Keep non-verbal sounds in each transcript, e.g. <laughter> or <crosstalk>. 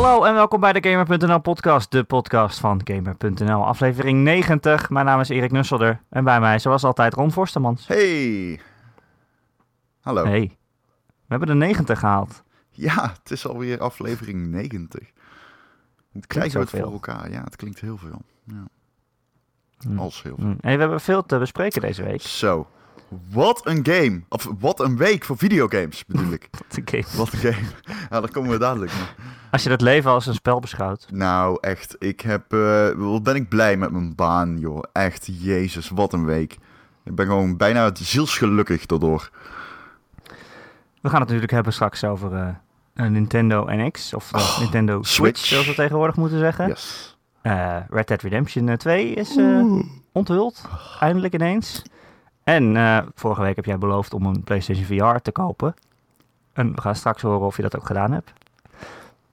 Hallo en welkom bij de Gamer.nl podcast, de podcast van Gamer.nl, aflevering 90. Mijn naam is Erik Nusselder en bij mij zoals altijd Ron Forstemans. Hey. Hallo. Hey, we hebben de 90 gehaald. Ja, het is alweer aflevering 90. Het krijgen we het voor elkaar. Ja, het klinkt heel veel. Ja. Hm. Als heel veel. Hm. Hey, we hebben veel te bespreken deze week. Zo. Wat een game. Of wat een week voor videogames, bedoel ik. <laughs> Oké. Wat een game. Ja, daar komen we dadelijk nog. Als je het leven als een spel beschouwt. Nou, echt. Ik heb... eh, wat ben ik blij met mijn baan, joh. Echt, jezus, wat een week. Ik ben gewoon bijna zielsgelukkig daardoor. We gaan het natuurlijk hebben straks over eh, een Nintendo NX, of Oh, Nintendo Switch, Switch. zoals we tegenwoordig moeten zeggen. Yes. Eh, Red Dead Redemption eh, 2 is onthuld, eindelijk ineens. En eh, vorige week heb jij beloofd om een PlayStation VR te kopen. En we gaan straks horen of je dat ook gedaan hebt.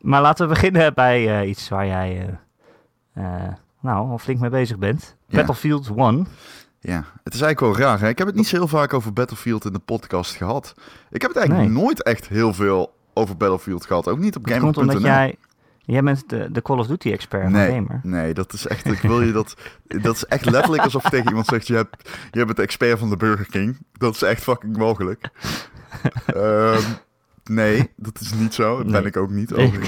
Maar laten we beginnen <laughs> bij eh, iets waar jij eh, nou, al flink mee bezig bent. Ja. Battlefield 1. Ja, het is eigenlijk wel raar. Hè? Ik heb het niet zo heel vaak over Battlefield in de podcast gehad. Ik heb het eigenlijk Nee. nooit echt heel veel over Battlefield gehad. Ook niet op Dat komt Gamer.nl. omdat jij... Jij bent de, de Call of Duty expert Nee. Gamer. Nee, dat is echt. Ik wil je dat. Dat is echt letterlijk alsof tegen iemand zegt: je, hebt, je bent de expert van de Burger King. Dat is echt fucking mogelijk. <laughs> Ehm, nee, dat is niet zo. Dat ben ik ook niet. Nee. <laughs>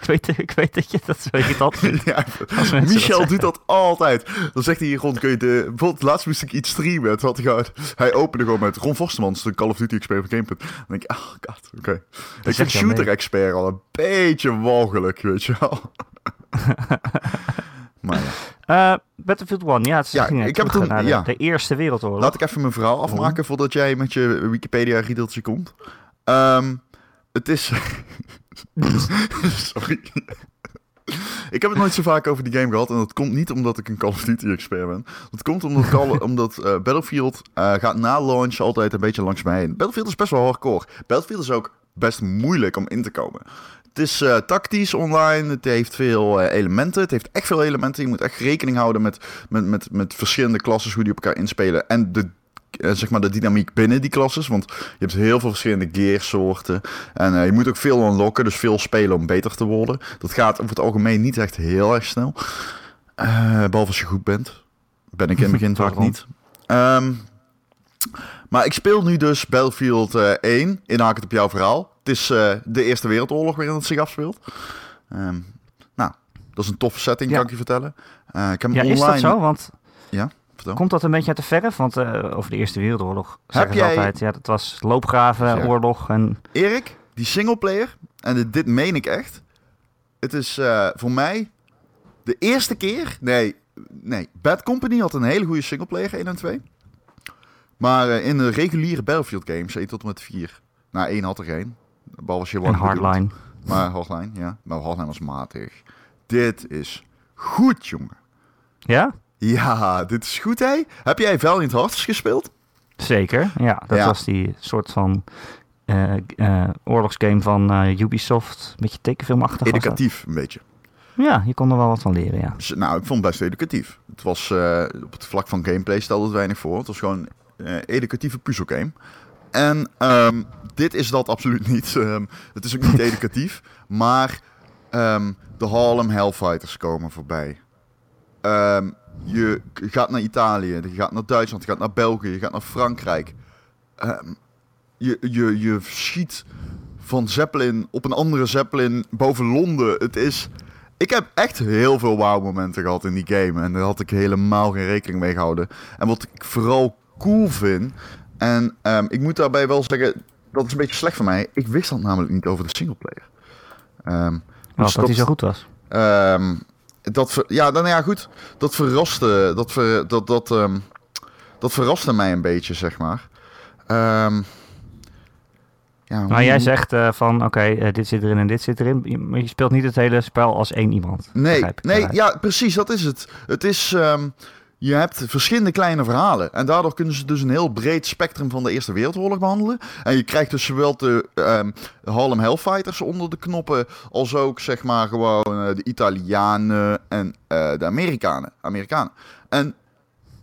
Ik, weet, ik weet dat je dat zo irritant vindt. ja, Als mensen dat Michel doet dat altijd. Dan zegt hij hier rond, kun je de... Bijvoorbeeld, laatst moest ik iets streamen. Toen had hij, hij opende gewoon met Ron Vostermans, de Call of Duty expert van Gamepunt. Dan denk ik, oh god, oké. Ik vind je al mee. shooter expert al een beetje walgelijk, weet je wel. <laughs> maar ja. Eh, Battlefield 1, ja, het Ja, ging ik heb het toen- naar de, ja. de Eerste Wereldoorlog. Laat ik even mijn verhaal afmaken voordat jij met je Wikipedia-riedeltje komt. Ehm, het is... <laughs> Sorry. ik heb het nooit zo vaak over die game gehad. En dat komt niet omdat ik een Call of Duty-expert ben. Dat komt omdat, Call, <laughs> omdat eh, Battlefield eh, gaat na launch altijd een beetje langs mij heen. Battlefield is best wel hardcore. Battlefield is ook best moeilijk om in te komen. Het is eh, tactisch online, het heeft veel elementen. Het heeft echt veel elementen. Je moet echt rekening houden met, met, met, met verschillende klassen, hoe die op elkaar inspelen. En de, zeg maar de dynamiek binnen die klasses. Want je hebt heel veel verschillende gearsoorten. En eh, je moet ook veel unlocken, dus veel spelen om beter te worden. Dat gaat over het algemeen niet echt heel erg snel. Eh, behalve als je goed bent. Ben ik in het begin <laughs> vaak niet. Ehm, maar ik speel nu dus Battlefield eh 1. Inhaak het op jouw verhaal. Het is eh, de Eerste Wereldoorlog waarin het zich afspeelt. Ehm, nou, dat is een toffe setting, Ja. kan ik je vertellen. Eh, ik heb ja, online... is dat zo? Want Komt dat een beetje uit de verf? Want eh, over de Eerste Wereldoorlog Heb zeggen ze jij- altijd, ja, dat was loopgraven, Ja. oorlog en... Erik, die singleplayer, en dit, dit meen ik echt. Het is eh, voor mij de eerste keer. Nee, nee, Bad Company had een hele goede singleplayer, 1 en 2. Maar eh, in de reguliere Battlefield games, 1 tot en met 4. Nou, 1 had er geen. Behalve je En Hardline. Maar Hardline, ja. Maar Hardline was matig. Dit is goed, jongen. Ja? Ja, dit is goed, hè? Heb jij Valiant Hearts gespeeld? Zeker. Ja, dat Ja. was die soort van eh, eh, oorlogsgame van eh, Ubisoft. Een beetje tekenfilmachtig. Educatief, een beetje. Ja, je kon er wel wat van leren, ja. Dus, nou, ik vond het best educatief. Het was op het vlak van gameplay stelde het weinig voor. Het was gewoon een educatieve puzzelgame. En ehm, dit is dat absoluut niet. <laughs> Ehm, het is ook niet <laughs> educatief. Maar ehm, de Harlem Hellfighters komen voorbij. Ehm, je gaat naar Italië, je gaat naar Duitsland, je gaat naar België, je gaat naar Frankrijk. Ehm, je, je, je schiet van Zeppelin op een andere Zeppelin boven Londen. Het is... Ik heb echt heel veel wow-momenten gehad in die game. En daar had ik helemaal geen rekening mee gehouden. En wat ik vooral cool vind... En ehm, ik moet daarbij wel zeggen... Dat is een beetje slecht van mij. Ik wist dat namelijk niet over de singleplayer. Wel, dus dat hij zo goed was. Ehm, dat ver- ja, dan ja, goed. Dat verraste, dat, ver, dat, dat, ehm, dat verraste mij een beetje, zeg maar. Ehm, ja, Maar hoe- jij zegt eh, van, oké, eh, dit zit erin en dit zit erin. Je- je speelt niet het hele spel als één iemand. Nee, begrijp nee ja, precies, dat is het. Het is, ehm, je hebt verschillende kleine verhalen. En daardoor kunnen ze dus een heel breed spectrum van de Eerste Wereldoorlog behandelen. En je krijgt dus zowel de ehm, Harlem Hellfighters onder de knoppen, als ook zeg maar gewoon eh, de Italianen en eh, de Amerikanen. Amerikanen. En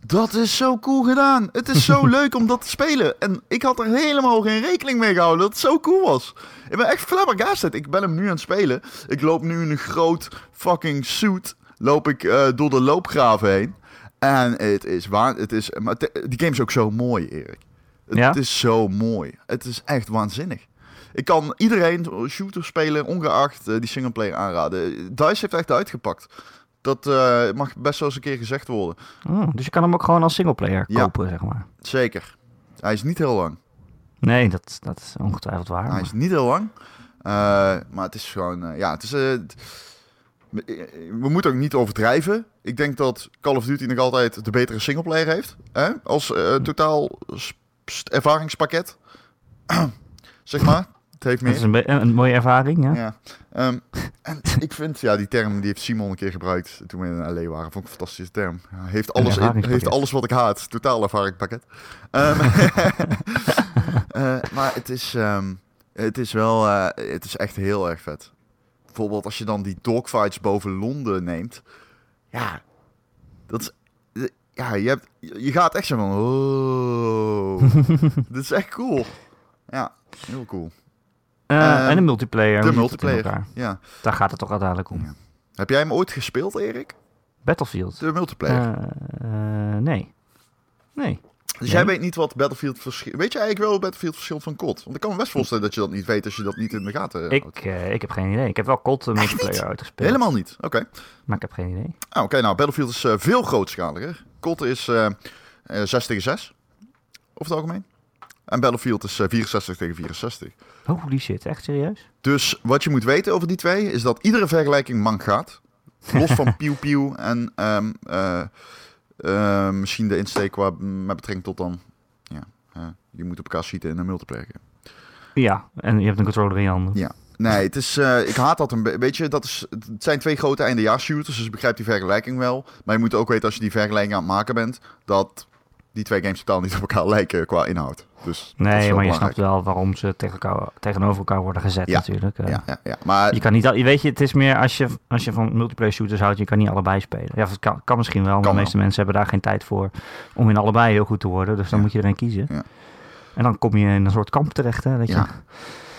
Dat is zo cool gedaan. Het is zo <laughs> leuk om dat te spelen. En ik had er helemaal geen rekening mee gehouden dat het zo cool was. Ik ben echt flabbergasted. Ik ben hem nu aan het spelen. Ik loop nu in een groot fucking suit. Loop ik eh, door de loopgraven heen. En het is waar. Het is, maar die game is ook zo mooi, Erik. Het, Ja? is zo mooi. Het is echt waanzinnig. Ik kan iedereen shooter spelen, ongeacht eh, die singleplayer aanraden. DICE heeft echt uitgepakt. Dat eh, mag best wel eens een keer gezegd worden. Oh, dus je kan hem ook gewoon als singleplayer Ja. kopen, zeg maar. Zeker. Hij is niet heel lang. Nee, dat, dat is ongetwijfeld waar. Hij maar- is niet heel lang. Eh, maar het is gewoon, ja, het is. Eh, het- we moeten ook niet overdrijven. Ik denk dat Call of Duty nog altijd de betere singleplayer heeft. Hè? Als eh, totaal s- s- ervaringspakket. <clears throat> zeg maar. Het heeft Dat is meer. een, mooie ervaring, ja. Ja. Ehm, en <laughs> ik vind, ja, die term die heeft Simon een keer gebruikt toen we in LA waren. Vond ik een fantastische term. Heeft, alles in, heeft alles wat ik haat. Totaal ervaringspakket. <laughs> Eh, maar het is, ehm, het is wel, eh, het is echt heel erg vet. Bijvoorbeeld als je dan die dogfights boven Londen neemt. Ja, dat is, ja, je, hebt, je gaat echt zo van, oh, <laughs> dit is echt cool. Ja, heel cool. Eh, Ehm, en de multiplayer. De multiplayer, ja. Daar gaat het toch uiteindelijk om. Ja. Heb jij hem ooit gespeeld, Erik? Battlefield. De multiplayer. Eh, eh, nee. Nee. Dus nee. jij weet niet wat Battlefield verschilt. Weet je eigenlijk wel wat Battlefield verschilt van COD? Want ik kan me best voorstellen dat je dat niet weet als je dat niet in de gaten houdt. Ik, eh, ik heb geen idee. Ik heb wel COD eh, multiplayer uitgespeeld. Helemaal niet. Oké. Maar ik heb geen idee. Ah, Oké, nou, Battlefield is eh, veel grootschaliger. COD is eh eh 6 tegen 6. Over het algemeen. En Battlefield is eh, 64 tegen 64. Holy shit, echt serieus? Dus wat je moet weten over die twee is dat iedere vergelijking mank gaat. Los van <laughs> Pew Pew en ehm, eh, misschien de insteek qua, met betrekking tot dan. Ja, eh, je moet op elkaar schieten in een multiplayer. Ja, en je hebt een controller in je handen. Ja. Nee, het is, eh, ik haat dat een beetje. Weet je, dat is, het zijn twee grote eindejaarsshooters, dus ik begrijp die vergelijking wel. Maar je moet ook weten als je die vergelijking aan het maken bent, dat die twee games totaal niet op elkaar lijken qua inhoud. Dus dat Nee, maar je snapt wel waarom ze tegen elkaar, tegenover elkaar worden gezet Ja, natuurlijk. eh. Ja, ja, ja. Maar Je kan niet, al- je weet je, het is meer als je, als je van multiplayer shooters houdt, je kan niet allebei spelen. Ja, het kan, kan misschien wel, maar Kan de meeste mensen hebben daar geen tijd voor om in allebei heel goed te worden. Dus dan Ja. moet je er een kiezen. Ja. En dan kom je in een soort kamp terecht, hè, dat je Ja,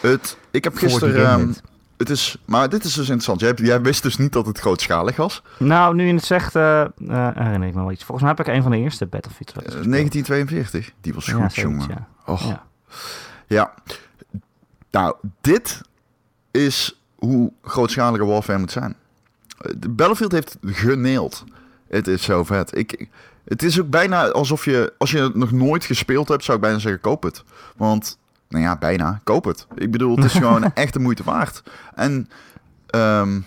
het, ik heb gisteren. Het is, maar dit is dus interessant. Jij, jij wist dus niet dat het grootschalig was. Nou, nu je het zegt, eh, herinner ik me wel iets. Volgens mij heb ik een van de eerste Battlefield wel eens Eh, gespeeld. 1942. Die was goed, jongen. ja. Och. Ja. Ja. Nou, dit is hoe grootschalige Warfare moet zijn. De Battlefield heeft geneeld. Het is zo vet. Ik, het is ook bijna alsof je, als je het nog nooit gespeeld hebt, zou ik bijna zeggen, koop het. Want, nou ja, bijna, koop het. Ik bedoel, het is <laughs> gewoon echt de moeite waard. En ehm,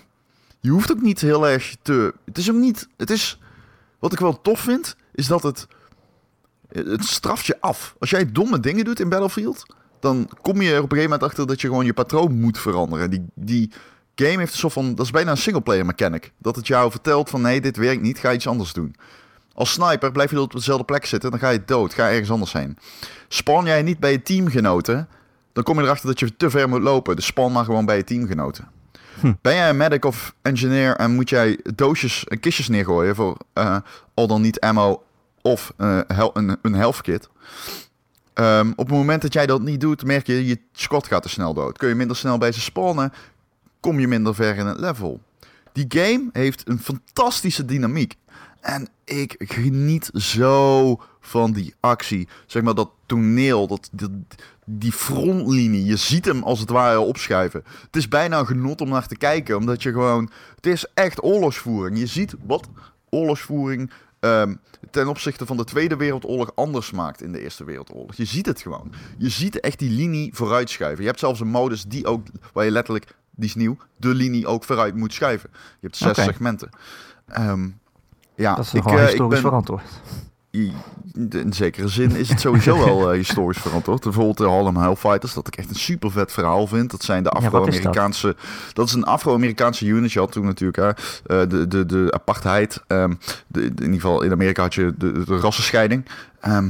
je hoeft ook niet heel erg te... Het is ook niet... Het is... Wat ik wel tof vind, is dat het... Het straft je af. Als jij domme dingen doet in Battlefield, dan kom je er op een gegeven moment achter dat je gewoon je patroon moet veranderen. Die, die game heeft een soort van, dat is bijna een singleplayer mechanic. Dat het jou vertelt van nee, dit werkt niet, ga iets anders doen. Als sniper blijf je op dezelfde plek zitten, dan ga je dood, ga ergens anders heen. Spawn jij niet bij je teamgenoten, dan kom je erachter dat je te ver moet lopen. Dus spawn maar gewoon bij je teamgenoten. Hm. Ben jij een medic of engineer en moet jij doosjes en kistjes neergooien voor eh, al dan niet ammo of eh, hel- een, een health kit? Ehm, op het moment dat jij dat niet doet, merk je, je squad gaat te snel dood. Kun je minder snel bij ze spawnen, kom je minder ver in het level. Die game heeft een fantastische dynamiek. En ik geniet zo van die actie. Zeg maar dat toneel, dat, dat, die frontlinie. Je ziet hem als het ware opschuiven. Het is bijna een genot om naar te kijken. Omdat je gewoon... Het is echt oorlogsvoering. Je ziet wat oorlogsvoering ehm, ten opzichte van de Tweede Wereldoorlog anders maakt in de Eerste Wereldoorlog. Je ziet het gewoon. Je ziet echt die linie vooruitschuiven. Je hebt zelfs een modus die ook, waar je letterlijk, die is nieuw, de linie ook vooruit moet schuiven. Je hebt zes segmenten. Ehm, ja, Dat is ik, eh, ik historisch ben, verantwoord. in zekere zin is het sowieso <laughs> wel eh, historisch verantwoord. Bijvoorbeeld de Harlem Hellfighters, dat ik echt een super vet verhaal vind. Dat zijn de Ja, dat? Afro-Amerikaanse... dat? is een Afro-Amerikaanse unit. Je had toen natuurlijk hè, eh, de, de, de apartheid. ehm, de, in ieder geval in Amerika had je de, de rassenscheiding. Ehm,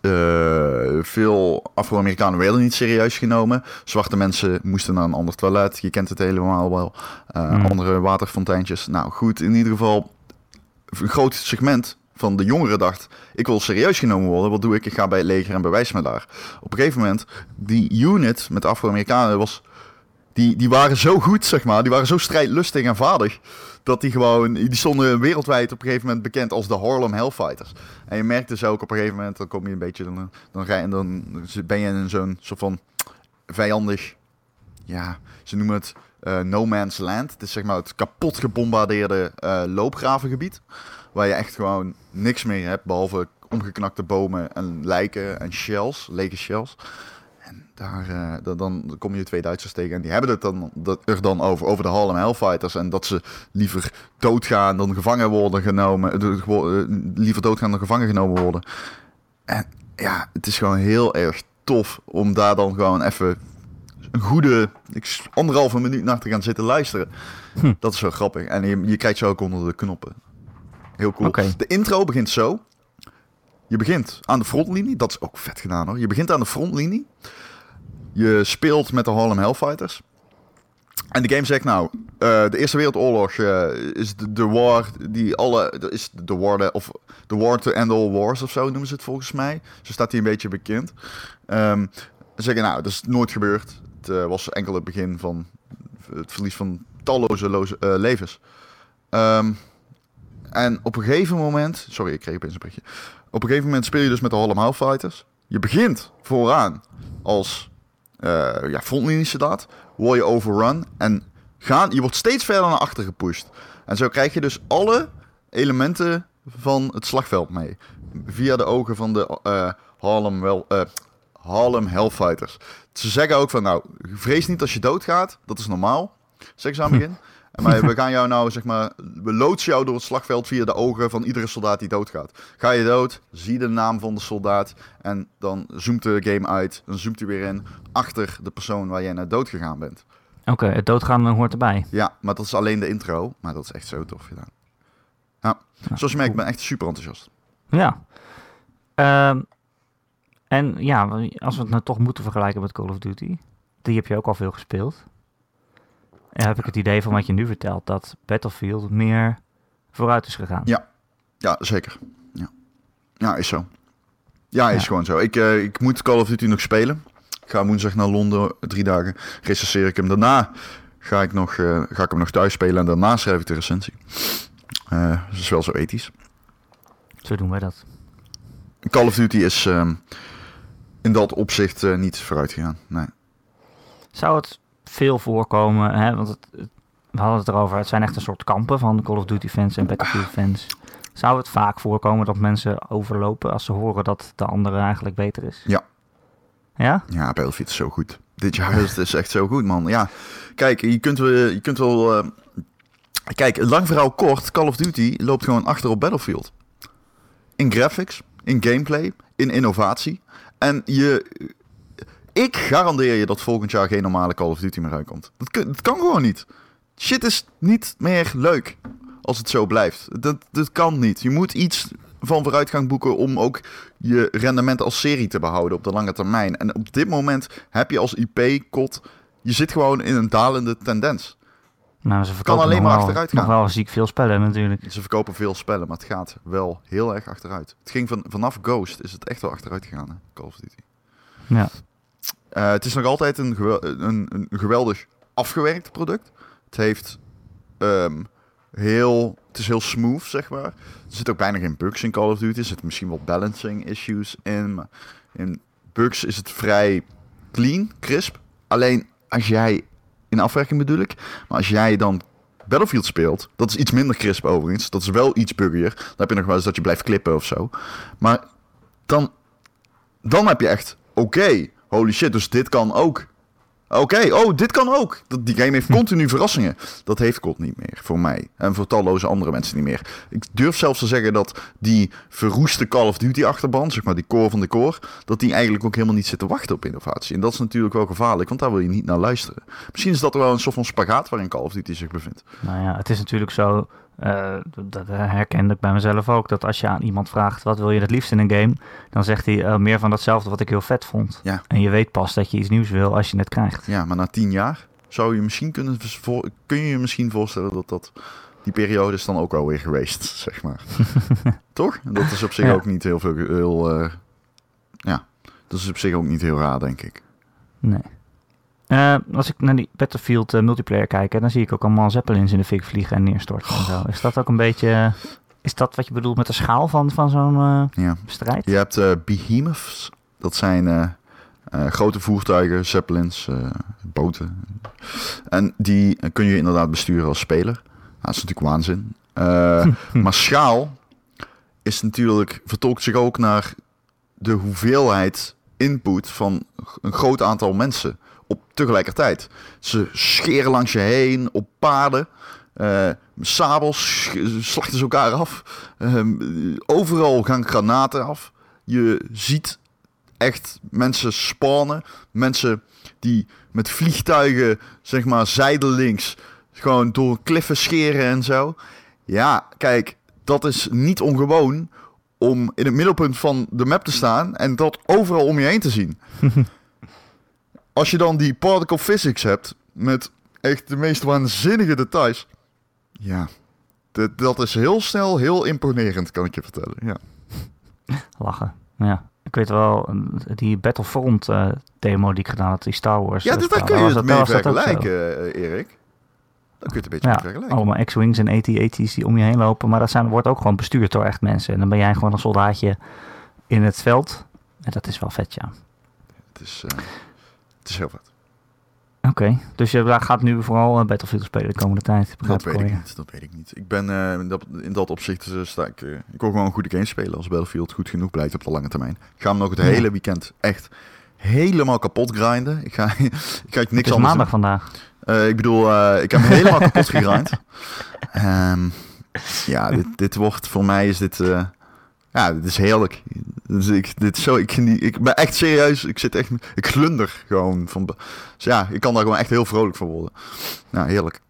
eh, veel Afro-Amerikanen werden niet serieus genomen. Zwarte mensen moesten naar een ander toilet. Je kent het helemaal wel. Hmm. Andere waterfonteintjes. Nou goed, in ieder geval een groot segment van de jongeren dacht, ik wil serieus genomen worden, wat doe ik? Ik ga bij het leger en bewijs me daar. Op een gegeven moment, die unit met Afro-Amerikanen was, die, die waren zo goed, zeg maar, die waren zo strijdlustig en vaardig, dat die gewoon, die stonden wereldwijd op een gegeven moment bekend als de Harlem Hellfighters. En je merkte dus ook op een gegeven moment, dan kom je een beetje, dan, dan, dan ben je in zo'n soort van vijandig, ja, ze noemen het uh, no man's land. Het is zeg maar het kapot gebombardeerde uh, loopgravengebied. Waar je echt gewoon niks meer hebt, behalve omgeknakte bomen en lijken en shells, lege shells. En daar, uh, dan kom je twee Duitsers tegen en die hebben het dan, dat, er dan over, over de Harlem Hellfighters. En dat ze liever doodgaan dan gevangen worden genomen. liever doodgaan dan gevangen genomen worden. En ja, het is gewoon heel erg tof om daar dan gewoon even een goede ik, anderhalve minuut naar te gaan zitten luisteren. Hm. Dat is zo grappig. En je, je kijkt zo ook onder de knoppen. Heel cool. De intro begint zo. Je begint aan de frontlinie. Dat is ook vet gedaan hoor. Je begint aan de frontlinie. Je speelt met de Harlem Hellfighters. En de game zegt nou, uh, de Eerste Wereldoorlog uh, is de, de, war die alle, is de war, of de war to end all wars of zo noemen ze het volgens mij. Zo staat hij een beetje bekend. Um, zeggen nou, dat is nooit gebeurd. Uh, was enkel het begin van het verlies van talloze loze, levens. Um, en op een gegeven moment, sorry, ik kreeg opeens een berichtje. Op een gegeven moment speel je dus met de Harlem Hellfighters. Je begint vooraan als uh, ja, frontliniesoldaat. Word je overrun en gaan, je wordt steeds verder naar achter gepusht. En zo krijg je dus alle elementen van het slagveld mee. Via de ogen van de uh, Harlem, wel, Harlem Hellfighters. Ze zeggen ook van, nou, vrees niet als je doodgaat. Dat is normaal. Zeg ze aan het begin. <laughs> Maar we gaan jou nou, zeg maar, we loodsen jou door het slagveld via de ogen van iedere soldaat die doodgaat. Ga je dood, zie de naam van de soldaat en dan zoomt de game uit. Dan zoomt hij weer in achter de persoon waar jij naar dood gegaan bent. Oké, het doodgaan hoort erbij. Ja, maar dat is alleen de intro. Maar dat is echt zo tof gedaan. Ja, zoals je merkt, ik ben echt super enthousiast. Ja. Um, en ja, als we het nou toch moeten vergelijken met Call of Duty. Die heb je ook al veel gespeeld heb ik het idee van wat je nu vertelt, dat Battlefield meer vooruit is gegaan. Ja, ja zeker. Ja, ja is zo. Ja, is gewoon zo. Ik, uh, ik moet Call of Duty nog spelen. Ik ga woensdag naar Londen, drie dagen. Recenseer ik hem. Daarna ga ik, nog, uh, ga ik hem nog thuis spelen en daarna schrijf ik de recensie. Uh, dat is wel zo ethisch. Zo doen wij dat. Call of Duty is uh, in dat opzicht niet vooruit gegaan. Nee. Zou het veel voorkomen. Hè, want het, we hadden het erover, het zijn echt een soort kampen van Call of Duty fans en Battlefield fans. Zou het vaak voorkomen dat mensen overlopen als ze horen dat de andere eigenlijk beter is? Ja. Ja? Ja, Battlefield is zo goed. Dit jaar is het echt zo goed, man. Ja, kijk, je kunt, je kunt wel... Uh, kijk, lang verhaal kort, Call of Duty loopt gewoon achter op Battlefield. In graphics, in gameplay, in innovatie. En je, ik garandeer je dat volgend jaar geen normale Call of Duty meer uitkomt. Dat, kan gewoon niet. Shit is niet meer leuk als het zo blijft. Dat, dat kan niet. Je moet iets van vooruitgang boeken om ook je rendement als serie te behouden op de lange termijn. En op dit moment heb je als IP-kot, je zit gewoon in een dalende tendens. Nou, ze kan alleen maar achteruit gaan. Nog wel ziek veel spellen natuurlijk. Ze verkopen veel spellen, maar het gaat wel heel erg achteruit. Het ging van, vanaf Ghost is het echt wel achteruit gegaan, hè? Call of Duty. Ja. Uh, het is nog altijd een, een, een, geweldig afgewerkt product. Het heeft um, heel, het is heel smooth, zeg maar. Er zit ook bijna geen bugs in Call of Duty. Er zitten misschien wel balancing issues in. Maar in bugs is het vrij clean, crisp. Alleen als jij, in afwerking bedoel ik, maar als jij dan Battlefield speelt, dat is iets minder crisp overigens. Dat is wel iets buggier. Dan heb je nog wel eens dat je blijft klippen of zo. Maar dan, dan heb je echt oké holy shit, dus dit kan ook. Oké, oh, dit kan ook. Die game heeft continu verrassingen. Dat heeft COD niet meer, voor mij. En voor talloze andere mensen niet meer. Ik durf zelfs te zeggen dat die verroeste Call of Duty achterban, zeg maar die core van de core, dat die eigenlijk ook helemaal niet zit te wachten op innovatie. En dat is natuurlijk wel gevaarlijk, want daar wil je niet naar luisteren. Misschien is dat wel een soort van spagaat waarin Call of Duty zich bevindt. Nou ja, het is natuurlijk zo uh, dat herkende ik bij mezelf ook. Dat als je aan iemand vraagt wat wil je het liefst in een game, dan zegt hij uh, meer van datzelfde wat ik heel vet vond. Ja. En je weet pas dat je iets nieuws wil als je het krijgt. Ja, maar na tien jaar zou je misschien kunnen kun je je misschien voorstellen dat dat die periode is dan ook alweer geweest, <laughs> zeg maar. <laughs> Toch? Dat is op zich Ja. ook niet heel veel... Heel, eh, ja, dat is op zich ook niet heel raar, denk ik. Nee. Eh, als ik naar die Battlefield eh, multiplayer kijk, hè, dan zie ik ook allemaal zeppelins in de fik vliegen en neerstorten en zo. Is dat ook een beetje... Is dat wat je bedoelt met de schaal van, van zo'n eh, Ja. strijd? Je hebt eh behemoths. Dat zijn eh, eh, grote voertuigen, zeppelins, eh, boten. En die kun je inderdaad besturen als speler. Nou, dat is natuurlijk waanzin. Eh, <laughs> maar schaal is natuurlijk, vertolkt zich ook naar de hoeveelheid input van een groot aantal mensen tegelijkertijd. Ze scheren langs je heen op paarden. eh, sabels slachten ze elkaar af. Ehm, overal gaan granaten af. Je ziet echt mensen spawnen. Mensen die met vliegtuigen, zeg maar, zijdelings gewoon door kliffen scheren en zo. Ja, kijk, dat is niet ongewoon om in het middelpunt van de map te staan en dat overal om je heen te zien. <laughs> Als je dan die particle physics hebt met echt de meest waanzinnige details. Ja, dat, dat is heel snel heel imponerend, kan ik je vertellen. Ja. <laughs> Lachen. Ja. Ik weet wel, die Battlefront eh, demo die ik gedaan had, die Star Wars. Ja, dus daar kun je het dat- mee dat vergelijken, eh, Erik. Daar kun je het een beetje Ja, vergelijken. allemaal X-Wings en AT-AT's die om je heen lopen. Maar dat zijn, wordt ook gewoon bestuurd door echt mensen. En dan ben jij gewoon een soldaatje in het veld. En dat is wel vet, ja. Het, is, eh, het is heel vet. Oké, dus je gaat nu vooral eh, Battlefield spelen de komende tijd. Dat weet ik niet. Dat weet ik niet. Ik ben eh, in, dat, in dat opzicht eh, sta ik. ik wil gewoon een goede game spelen als Battlefield goed genoeg blijkt op de lange termijn. Ik ga hem nog het Ja. hele weekend echt helemaal kapot grinden. Ik ga, <laughs> ik ga Het niks is anders maandag doen. vandaag. Ik bedoel, ik heb hem helemaal <laughs> kapot gegrind. Ehm, ja, dit, dit wordt voor mij is dit. Ja, dit is heerlijk. Dus ik, dit is zo, ik, ik ben echt serieus. Ik zit echt. Ik glunder gewoon van. Dus ja, ik kan daar gewoon echt heel vrolijk van worden. Ja, heerlijk.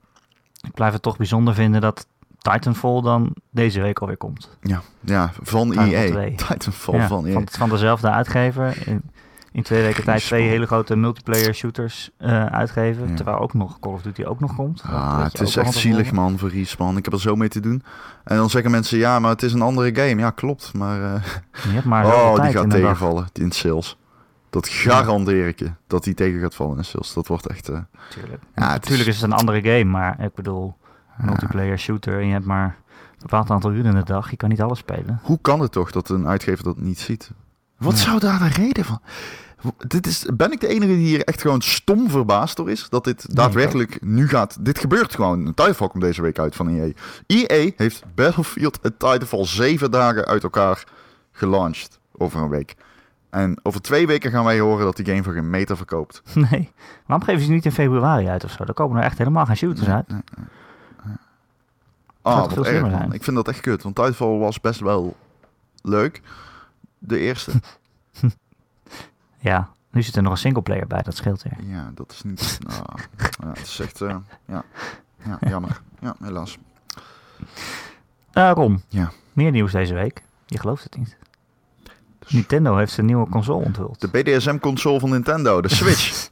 Ik blijf het toch bijzonder vinden dat Titanfall dan deze week alweer komt. Ja, ja van EA. 2. Titanfall Ja, van E EA. van, van dezelfde uitgever. In, twee weken tijd twee hele grote multiplayer shooters eh, uitgeven. Ja. Terwijl ook nog Call of Duty ook nog komt. Ah, het is echt zielig man voor Respawn. Ik heb er zo mee te doen. En dan zeggen mensen, ja, maar het is een andere game. Ja, klopt. Maar, eh, Je hebt maar <laughs> oh, die gaat in de dag. tegenvallen in sales. Dat garandeer ik je, dat die tegen gaat vallen in sales. Dat wordt echt... eh, Tuurlijk. Ja, het Natuurlijk is- is het een andere game, maar ik bedoel, multiplayer shooter en je hebt maar een bepaald aantal uren in de dag. Je kan niet alles spelen. Hoe kan het toch dat een uitgever dat niet ziet? Wat Ja. zou daar de reden van? Dit is, ben ik de enige die hier echt gewoon stom verbaasd door is? Dat dit daadwerkelijk nu gaat... Dit gebeurt gewoon. Titanfall komt deze week uit van EA. EA heeft Battlefield en Titanfall zeven dagen uit elkaar gelanceerd over een week. En over twee weken gaan wij horen dat die game voor geen meter verkoopt. <laughs> Nee. Waarom geven ze niet in februari uit of zo? Dan komen er echt helemaal geen shooters uit. Nee, nee, Ah, wat erg? Ik vind dat echt kut. Want Titanfall was best wel leuk. De eerste. <laughs> Ja, nu zit er nog een singleplayer bij, dat scheelt weer. Ja, dat is niet. <laughs> nou, ja, het is echt. eh, ja. ja, jammer. Ja, helaas. Ron, Ja. meer nieuws deze week. Je gelooft het niet. Nintendo heeft zijn nieuwe console onthuld. De BDSM-console van Nintendo, de Switch.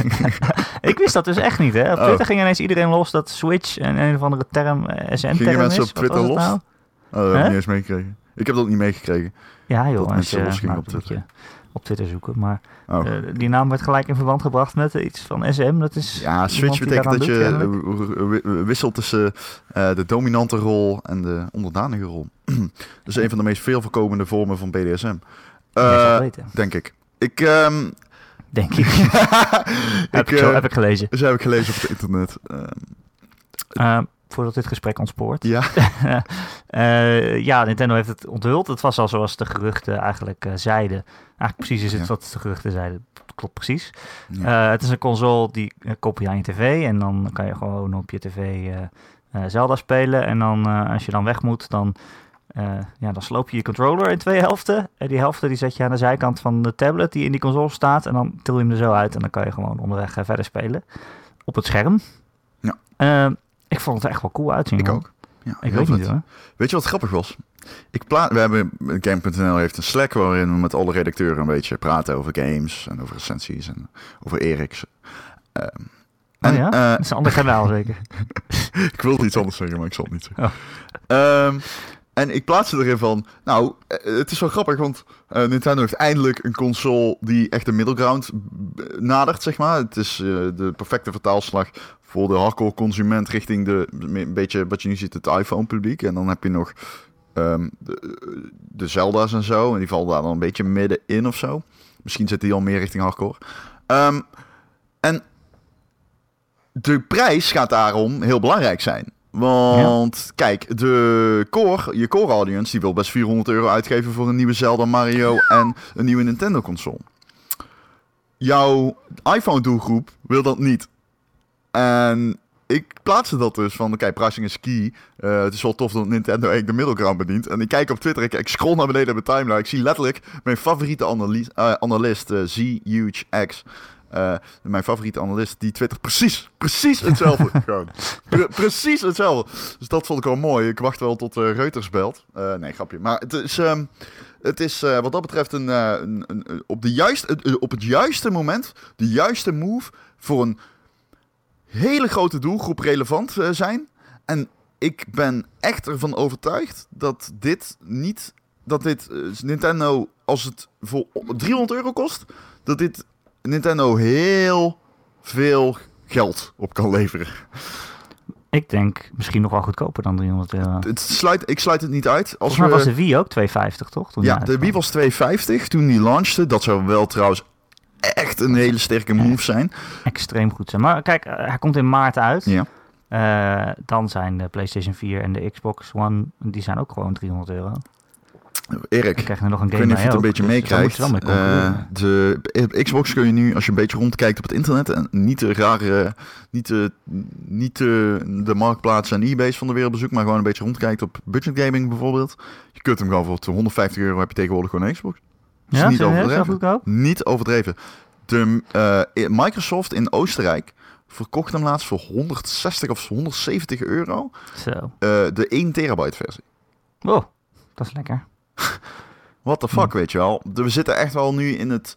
<laughs> Ik wist dat dus echt niet, hè. Op Oh. Twitter ging ineens iedereen los dat Switch een, een of andere term, eh, SN-term Gingen mensen is. op Twitter los? nou? Oh, dat heb ik niet eens meegekregen. Ik heb dat niet meegekregen. Ja joh, Dat mensen je, los gingen op je op Twitter zoeken. Maar Oh. eh, die naam werd gelijk in verband gebracht met iets van SM. Dat is ja, Switch betekent dat je eh, wi- wi- wisselt tussen eh, de dominante rol en de onderdanige rol. <clears throat> dat is een van de meest veel voorkomende vormen van BDSM. Weten, denk ik. Ik, ehm, denk ik. ik, <laughs> heb, ik zo, heb ik gelezen. Ze heb ik gelezen op het internet. Eh, voordat dit gesprek ontspoort. ja, <laughs> Eh, ja, Nintendo heeft het onthuld. Het was al zoals de geruchten eigenlijk eh, zeiden. Eigenlijk precies is het Ja. wat de geruchten zeiden. Klopt precies. Ja. Eh, het is een console die koppel je aan je tv. En dan kan je gewoon op je tv Zelda spelen. En dan als je dan weg moet, dan, ja, dan sloop je je controller in twee helften. En die helften die zet je aan de zijkant van de tablet die in die console staat. En dan til je hem er zo uit. En dan kan je gewoon onderweg verder spelen. Op het scherm. Ja. Ik vond het echt wel cool uitzien. ik man. ook. Ja, Ik weet niet hoor. Weet je wat grappig was? Ik pla we hebben Game.nl heeft een Slack waarin we met alle redacteuren een beetje praten over games en over recensies en over Eriks. Ehm, En, ja? eh, Dat is een ander kanaal <laughs> zeker. ik wilde iets anders zeggen, maar ik zal het niet zeggen. Oh. Ehm, en ik plaatste erin van, nou, eh, het is wel grappig, want eh, Nintendo heeft eindelijk een console die echt de middle ground eh, nadert, zeg maar. Het is de perfecte vertaalslag voor de hardcore consument richting de, een beetje wat je nu ziet, het iPhone publiek. En dan heb je nog ehm, de, Zelda's en zo, en die vallen daar dan een beetje middenin of zo. Misschien zit die al meer richting hardcore. Ehm, en de prijs gaat daarom heel belangrijk zijn. Want kijk, de core, je core audience, die wil best 400 euro uitgeven voor een nieuwe Zelda, Mario en een nieuwe Nintendo console. Jouw iPhone doelgroep wil dat niet. En ik plaatste dat dus van, kijk, pricing is key. Eh, het is wel tof dat Nintendo eigenlijk de middle ground bedient. En ik kijk op Twitter, ik, scroll naar beneden op mijn timeline. Ik zie letterlijk mijn favoriete analist, eh analist uh, Z-Huge-X. Uh, mijn favoriete analist, die twittert precies, precies hetzelfde. <laughs> Gewoon. Pre precies hetzelfde. Dus dat vond ik wel mooi. Ik wacht wel tot uh, Reuters belt. Uh, nee, grapje. Maar het is, um, het is wat dat betreft een, een, een, op, de juiste, op het juiste moment, de juiste move voor een hele grote doelgroep relevant zijn. En ik ben echt ervan overtuigd dat dit niet, dat dit Nintendo, als het voor 300 euro kost, dat dit Nintendo heel veel geld op kan leveren. Ik denk misschien nog wel goedkoper dan 300 euro. Het sluit, ik sluit het niet uit. Als we, was de Wii ook 250, toch? Toen ja, de Wii was 250 toen die launchte. Dat zou wel trouwens echt een hele sterke move zijn. Extreem goed zijn. Maar kijk, hij komt in maart uit. Ja. Uh, dan zijn de PlayStation 4 en de Xbox One, die zijn ook gewoon 300 euro. Erik, ik nog een game weet niet of je het een beetje dus meekrijgt. Uh, de Xbox kun je nu, als je een beetje rondkijkt op het internet, en niet de rare, niet de, niet de, de marktplaatsen en eBay's van de wereld bezoekt, maar gewoon een beetje rondkijkt op budget gaming bijvoorbeeld. Je kunt hem gewoon voor 150 euro heb je tegenwoordig gewoon een Xbox. Dus ja, niet overdreven. Niet overdreven. De, uh, Microsoft in Oostenrijk verkocht hem laatst voor 160 of 170 euro. Zo. Uh, de 1 terabyte versie. Oh, dat is lekker. What the fuck, hm. weet je wel. We zitten echt wel nu in het...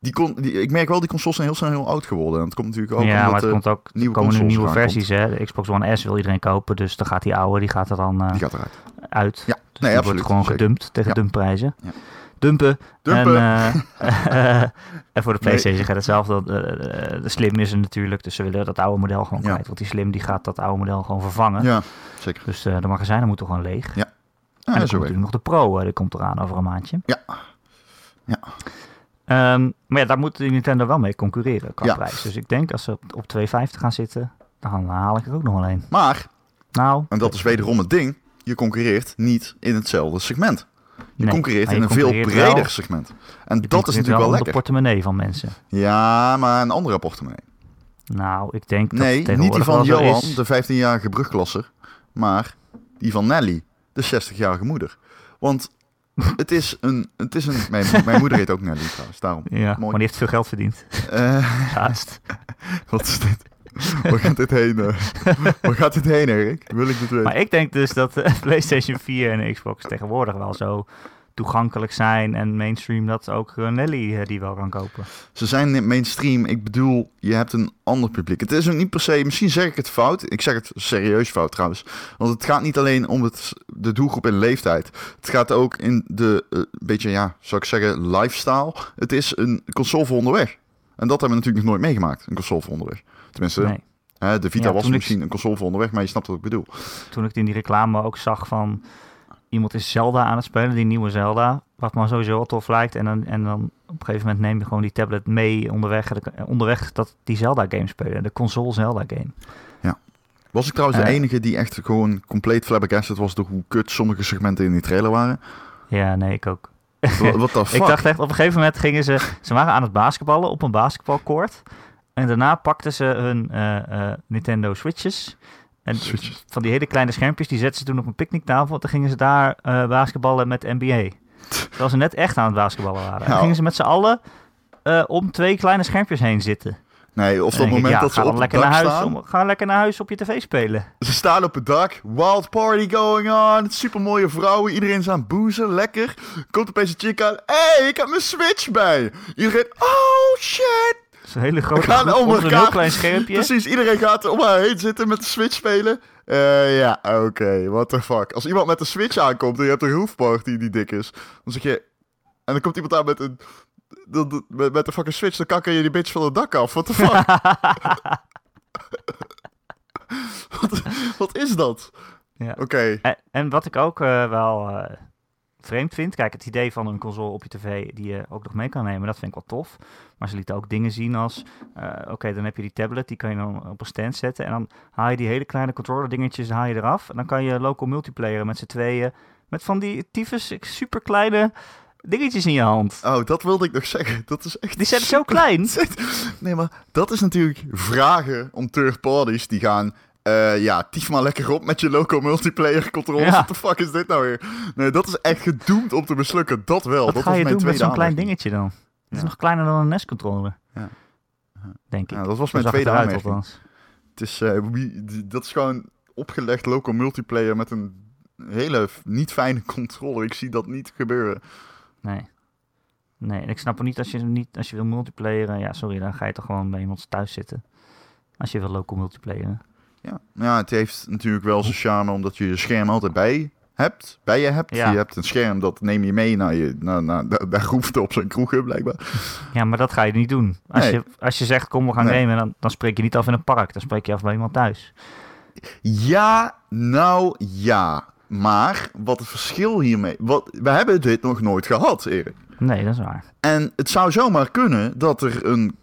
Die kon, die, ik merk wel, die consoles zijn heel snel heel oud geworden. En het komt natuurlijk ook ja, omdat maar het komt ook, nieuwe komen nu nieuwe versies. Hè? De Xbox One S wil iedereen kopen, dus dan gaat die oude, die gaat er dan uh, die gaat eruit. uit. Ja, dus nee, die absoluut. wordt gewoon zeker. gedumpt tegen Ja. dumpprijzen. Ja. Dumpen. Dumpen. En, uh, <laughs> <laughs> en voor de Nee. PlayStation gaat hetzelfde. Uh, de Slim is er natuurlijk, dus ze willen dat oude model gewoon kwijt. Want die Slim die gaat dat oude model gewoon vervangen. Ja, zeker. Dus de magazijnen moeten gewoon leeg. Ja. En Ja, dan zo komt nog de Pro, die komt eraan over een maandje. Ja. Ja. Um, maar ja, daar moet Nintendo wel mee concurreren qua Ja. prijs. Dus ik denk als ze op, op 2,50 gaan zitten, dan haal ik er ook nog wel een. Maar, Nou, en dat is wederom het ding, je concurreert niet in hetzelfde segment. Je nee, concurreert in een veel breder wel- segment. En dat is natuurlijk wel wel om de lekker. portemonnee van mensen. Ja, maar een andere portemonnee. Nou, ik denk dat Nee, niet die van Johan, is. de 15-jarige brugklasser, maar die van Nelly, de 60-jarige moeder. Want het is een... Het is een mijn, mijn moeder heet ook Nelly trouwens, daarom. Ja, Mooi. maar die heeft veel geld verdiend. Eh, Haast. wat is dit? Waar gaat dit heen? eh? Waar gaat dit heen, Erik? Wil ik dit weten? Maar ik denk dus dat de PlayStation 4 en Xbox tegenwoordig wel zo toegankelijk zijn en mainstream dat ook Nelly eh, die wel kan kopen. Ze zijn niet mainstream. Ik bedoel, je hebt een ander publiek. Het is ook niet per se, misschien zeg ik het fout. Ik zeg het serieus fout trouwens. Want het gaat niet alleen om het, de doelgroep en leeftijd. Het gaat ook in de, eh, beetje, ja, zou ik zeggen, lifestyle. Het is een console voor onderweg. En dat hebben we natuurlijk nog nooit meegemaakt, een console voor onderweg. Tenminste, Nee. hè, de Vita Ja, was ik- misschien een console voor onderweg, maar je snapt wat ik bedoel. Toen ik in die reclame ook zag van iemand is Zelda aan het spelen, die nieuwe Zelda, wat me sowieso wel tof lijkt. En dan, en dan op een gegeven moment neem je gewoon die tablet mee onderweg, onderweg dat die Zelda game spelen, de console Zelda game. Was ik trouwens de Eh. enige die echt gewoon compleet flabbergasted was door hoe kut sommige segmenten in die trailer waren? Ja, nee, ik ook. Wat <laughs> fuck? Ik dacht echt, op een gegeven moment gingen ze, ze waren aan het basketballen op een basketbalcourt. En daarna pakten ze hun eh, eh, Nintendo Switches. En <laughs> Switches. van die hele kleine schermpjes, die zetten ze toen op een picknicktafel. Toen gingen ze daar eh, basketballen met NBA. <laughs> Terwijl ze net echt aan het basketballen waren. En Nou. dan gingen ze met z'n allen eh, om twee kleine schermpjes heen zitten. Nee, of dan denk ik, moment ja, dat ze dan op het lekker dak naar huis, staan. om, ga lekker naar huis op je tv spelen. Ze staan op het dak, wild party going on, super mooie vrouwen, iedereen is aan het boezen, lekker. Komt opeens een chick aan, hé, hey, ik heb mijn Switch bij. Iedereen, oh shit. Zo'n hele grote gaan groep om heel elkaar. klein schermpje. <laughs> Precies, iedereen gaat om haar heen zitten met de Switch spelen. Eh, ja, oké, what the fuck. Als iemand met de Switch aankomt en je hebt een roofparty die dik is, dan zeg je... En dan komt iemand aan met een... Met, met de fucking Switch, dan kakker je die bitch van het dak af. What the fuck? <laughs> <laughs> wat, wat is dat? Ja. Oké, En, en wat ik ook eh, wel eh, vreemd vind, kijk, het idee van een console op je tv die je ook nog mee kan nemen, dat vind ik wel tof. Maar ze lieten ook dingen zien als, eh, oké, dan heb je die tablet, die kan je dan op een stand zetten. En dan haal je die hele kleine controller dingetjes haal je eraf. En dan kan je local multiplayer met z'n tweeën, met van die tyfus super kleine dingetjes in je hand. oh, dat wilde ik nog zeggen. Dat is echt Die zijn zo klein. <laughs> Nee, maar dat is natuurlijk vragen om third parties die gaan. Eh, ja, tief maar lekker op met je local multiplayer controls. Ja. What the fuck is dit nou weer? Nee, dat is echt gedoemd om te mislukken. Dat wel. Wat dat ga was je mijn doen met zo'n klein dingetje dan? Het is nog kleiner dan een NES-controller. Ja. Denk ik. Ja, dat was mijn het tweede aanmerking. Het is, eh, dat is gewoon opgelegd local multiplayer met een hele niet fijne controller. Ik zie dat niet gebeuren. Nee. Nee, ik snap ook niet als je, niet, als je wil multiplayeren. Ja, sorry, dan ga je toch gewoon bij iemand thuis zitten. Als je wil local multiplayeren. Ja. ja, het heeft natuurlijk wel zijn charme omdat je je scherm altijd bij hebt. Bij je hebt. Ja. Je hebt een scherm, dat neem je mee naar je... Naar, naar, daar, roept op zijn kroegen blijkbaar. Ja, maar dat ga je niet doen. Als, Nee. je, als je zegt, kom we gaan Nee. gamen, dan, dan spreek je niet af in een park. Dan spreek je af bij iemand thuis. Ja, nou ja. Maar wat het verschil hiermee... Wat, we hebben dit nog nooit gehad, Erik. Nee, dat is waar. En het zou zomaar kunnen dat er een...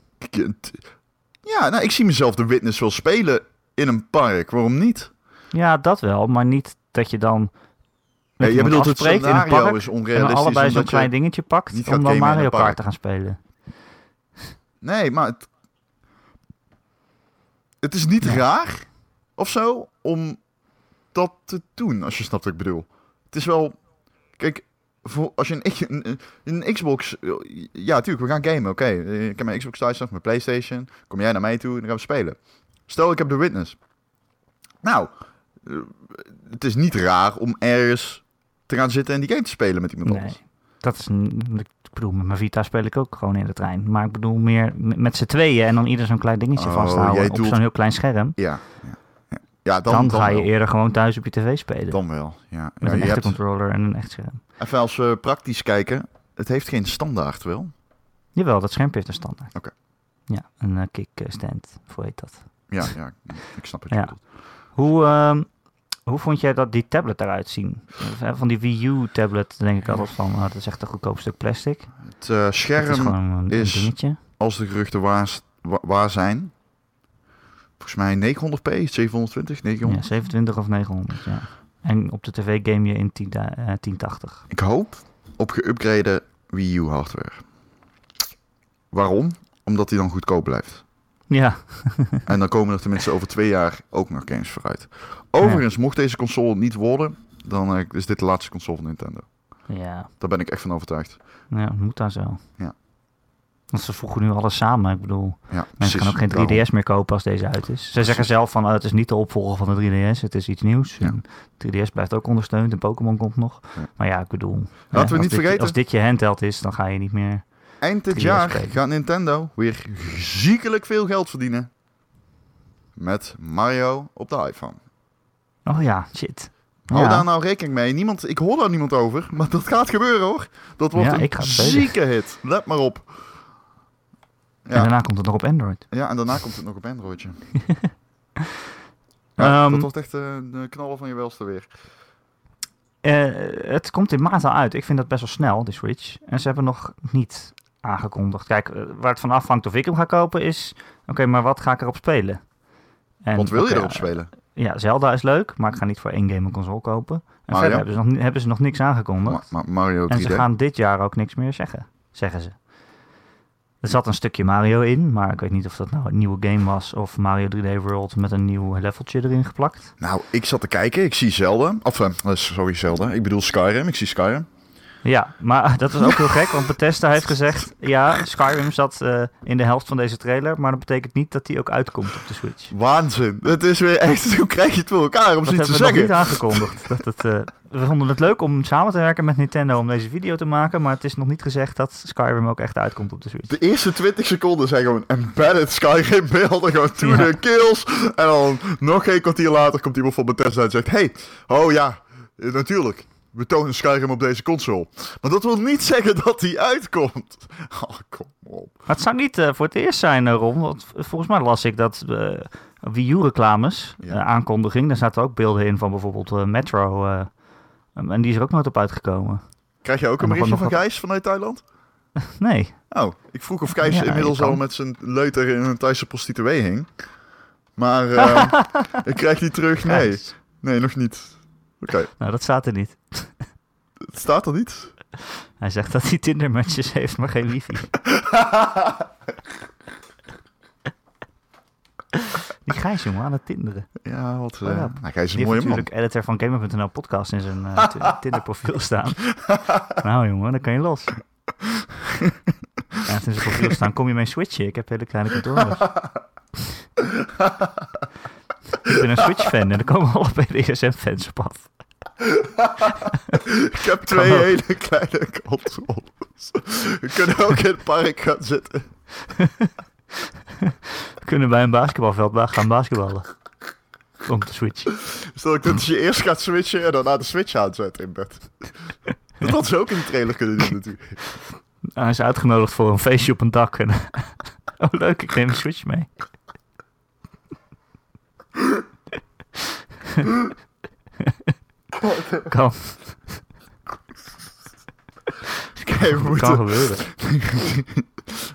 Ja, nou, ik zie mezelf de witness wel spelen in een park. Waarom niet? Ja, dat wel, maar niet dat je dan... Ja, met je bedoelt het afspreekt in een scenario park is en dan onrealistisch. allebei zo'n klein dingetje pakt om dan Mario. Kart te gaan spelen. Nee, maar het, het is niet Ja. raar of zo om dat te doen, als je snapt wat ik bedoel. Het is wel... Kijk, voor, als je een, een, een- Xbox... Ja, tuurlijk, we gaan gamen, oké. Ik heb mijn Xbox thuis nog, mijn Playstation. Kom jij naar mij toe en dan gaan we spelen. Stel, ik heb de Witness. Nou, eh, het is niet raar om ergens te gaan zitten en die game te spelen met iemand Nee, anders. dat is... een- Ik bedoel, met mijn Vita speel ik ook gewoon in de trein. Maar ik bedoel meer met z'n tweeën en dan ieder zo'n klein dingetje Oh, vasthouden op doelt- zo'n heel klein scherm. Ja, ja, ja. ja dan, Dan, dan, ga je wel. eerder gewoon thuis op je tv spelen. Dan wel, ja. met een echte hebt, controller en een echt scherm. even als we praktisch kijken, het heeft geen standaard wel. Jawel, dat schermpje heeft een standaard. Oké. Ja, een eh, kickstand, hoe heet dat? Ja, ja, ik snap het. Ja. Hoe, ehm, hoe vond jij dat die tablet eruit zien? Van die Wii U tablet denk ik altijd van, oh, dat is echt een goedkoop stuk plastic. Het eh, Het is scherm, een, is- dingetje. als de geruchten waar, wa- waar zijn, volgens mij 900p, 720, Ja, 900. 27 of 900, ja. En op de tv game je in 10, da- eh, 1080. Ik hoop op geüpgrade Wii U hardware. Waarom? Omdat die dan goedkoop blijft. Ja, <laughs> En dan komen er tenminste over twee jaar ook nog games vooruit. Overigens, mocht deze console niet worden, dan eh, is dit de laatste console van Nintendo. ja, Daar ben ik echt van overtuigd. ja moet dan zo. Ja. Want ze voegen nu alles samen. Ik bedoel, Ja, mensen precies. gaan ook geen 3DS Daarom. meer kopen als deze uit is. Ze zeggen zelf van, oh, het is niet de opvolger van de 3DS, het is iets nieuws. Ja. En 3DS blijft ook ondersteund en Pokémon komt nog. Ja. Maar ja, ik bedoel, Laten eh, we niet dit- vergeten- Als dit je handheld is, dan ga je niet meer... Eind dit 3DS jaar gaat Nintendo weer ziekelijk veel geld verdienen. Met Mario op de iPhone. Oh ja, shit. Hou Ja. daar nou rekening mee. Niemand, ik hoor daar niemand over, maar dat gaat gebeuren hoor. Dat wordt Ja, een zieke hit. Let maar op. En Ja, daarna komt het nog op Android. ja, en daarna komt het nog op Androidje. Ja, <laughs> Ehm, dat wordt echt eh, de knallen van je welste weer. Eh, het komt in maart al uit. Ik vind dat best wel snel, die Switch. En ze hebben nog niet aangekondigd. Kijk, eh, waar het van afhangt of ik hem ga kopen is... Oké, maar wat ga ik erop spelen? En, Want wil je erop ja, spelen? Ja, Zelda is leuk, maar ik ga niet voor één game een console kopen. En Mario? verder hebben ze, nog, hebben ze nog niks aangekondigd. Ma- Ma- Mario 3D. en ze gaan dit jaar ook niks meer zeggen, zeggen ze. Er zat een stukje Mario in, maar ik weet niet of dat nou een nieuwe game was... of Mario 3D World met een nieuw leveltje erin geplakt. Nou, ik zat te kijken. Ik zie Zelda. Of, eh, sorry, Zelda. Ik bedoel Skyrim. Ik zie Skyrim. Ja, maar <laughs> dat is ook heel gek, want Bethesda heeft gezegd... Ja, Skyrim zat eh, in de helft van deze trailer, maar dat betekent niet dat die ook uitkomt op de Switch. Waanzin. Het is weer echt, <laughs> hoe krijg je het voor elkaar om Dat zoiets hebben te we nog niet zeggen? aangekondigd. Dat het, eh, we vonden het leuk om samen te werken met Nintendo om deze video te maken, maar het is nog niet gezegd dat Skyrim ook echt uitkomt op de Switch. De eerste 20 seconden zijn gewoon embedded Skyrim beelden, gewoon to <laughs> Ja. the kills. En dan nog geen kwartier later komt iemand van Bethesda en zegt... Hey, oh ja, natuurlijk. We tonen Skyrim op deze console. Maar dat wil niet zeggen dat die uitkomt. <laughs> Oh, kom op. Maar het zou niet eh, voor het eerst zijn, eh, Ron, want volgens mij las ik dat eh Wii U-reclames, Ja. aankondiging, daar zaten ook beelden in van bijvoorbeeld Metro, en die is er ook nooit op uitgekomen. Krijg je ook een berichtje van Gijs vanuit Thailand? <laughs> Nee, Oh, ik vroeg of Gijs Ja, inmiddels al met zijn leuter in een Thaise prostituee hing. Maar <laughs> ik krijg die terug. Nee, nee, nog niet. Oké, Nou, dat staat er niet. <laughs> het staat er niet. Hij zegt dat hij Tinder-matches heeft, maar geen wifi. <laughs> Die Gijs, jongen, aan het tinderen. Ja, wat... Oh eh ja. nou, Gijs is Die een mooie heeft man. natuurlijk editor van Gamer.nl podcast in zijn eh, <laughs> Ti- Tinder-profiel staan. nou, jongen, dan kan je los. Ja, in zijn profiel staan, kom je mee switchen? Ik heb hele kleine controllers. Ik ben een Switch-fan en er komen alle BDSM-fans op af. <laughs> Ik heb twee hele kleine controles. We kunnen ook in het park gaan zitten. We kunnen bij een basketbalveld ba- gaan basketballen. Om te switchen. Stel ik dat je eerst gaat switchen en daarna de switch aanzetten in bed. Dat had ze ook in de trailer kunnen doen natuurlijk. Hij is uitgenodigd voor een feestje op een dak. En, <laughs> oh, leuk, ik neem een Switch mee. <laughs> kan, <laughs> Oké, we kan moeten, gebeuren. <laughs>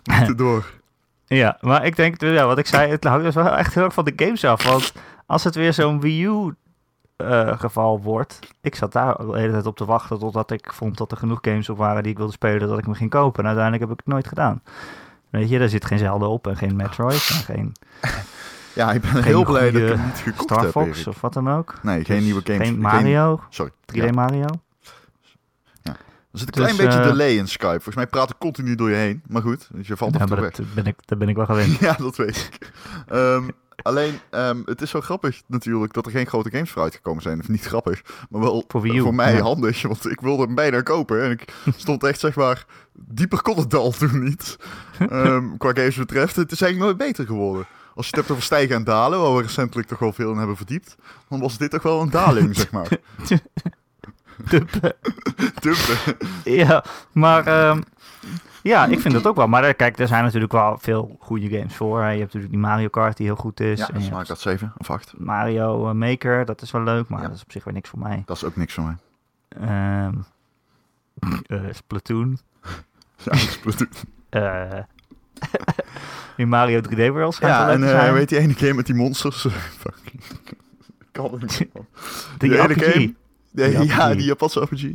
we moeten door. Ja, maar ik denk, ja, wat ik zei, het hangt dus wel echt heel erg van de games af. Want als het weer zo'n Wii U eh, geval wordt, ik zat daar de hele tijd op te wachten totdat ik vond dat er genoeg games op waren die ik wilde spelen, dat ik me ging kopen. En uiteindelijk heb ik het nooit gedaan. Weet je, daar zit geen Zelda op en geen Metroid en geen Ja, ik ben heel blij dat ik hem niet gekocht Star heb, Fox Erik. of wat dan ook. Nee, geen Dus nieuwe games. Geen Mario, 3D sorry. Ja, Mario. er zit een klein Dus, beetje eh, delay in Skype. Volgens mij praat ik continu door je heen. Maar goed, dus je valt Ja, maar weg. dat ben, ik, dat ben ik wel gewend. <laughs> Ja, dat weet ik. Ehm, alleen, ehm, het is zo grappig natuurlijk dat er geen grote games voor uitgekomen zijn. Of niet grappig, maar wel Voor voor mij ja. handig. Want ik wilde hem bijna kopen. En ik stond echt, zeg maar, dieper kon het dal toen niet. <laughs> Ehm, qua games betreft. Het is eigenlijk nooit beter geworden. Als je het hebt over stijgen en dalen, waar we recentelijk toch wel veel in hebben verdiept. Dan was dit toch wel een daling, zeg maar. <laughs> Duppen. Dumpen. Ja, maar ehm, ja, ik vind dat ook wel. Maar eh, kijk, er zijn natuurlijk wel veel goede games voor. Je hebt natuurlijk die Mario Kart die heel goed is. Ja, ik hebt dat 7 of 8. Mario eh, Maker, dat is wel leuk, maar Ja. dat is op zich weer niks voor mij. Dat is ook niks voor mij. Eh, Splatoon. Ja, Splatoon. eh <laughs> die Mario 3D World schijnt ja en eh, zijn. weet die ene game met die monsters? Fuck. Ik <laughs> kan het niet. die die ene game? Nee, ja, die Japanse RPG.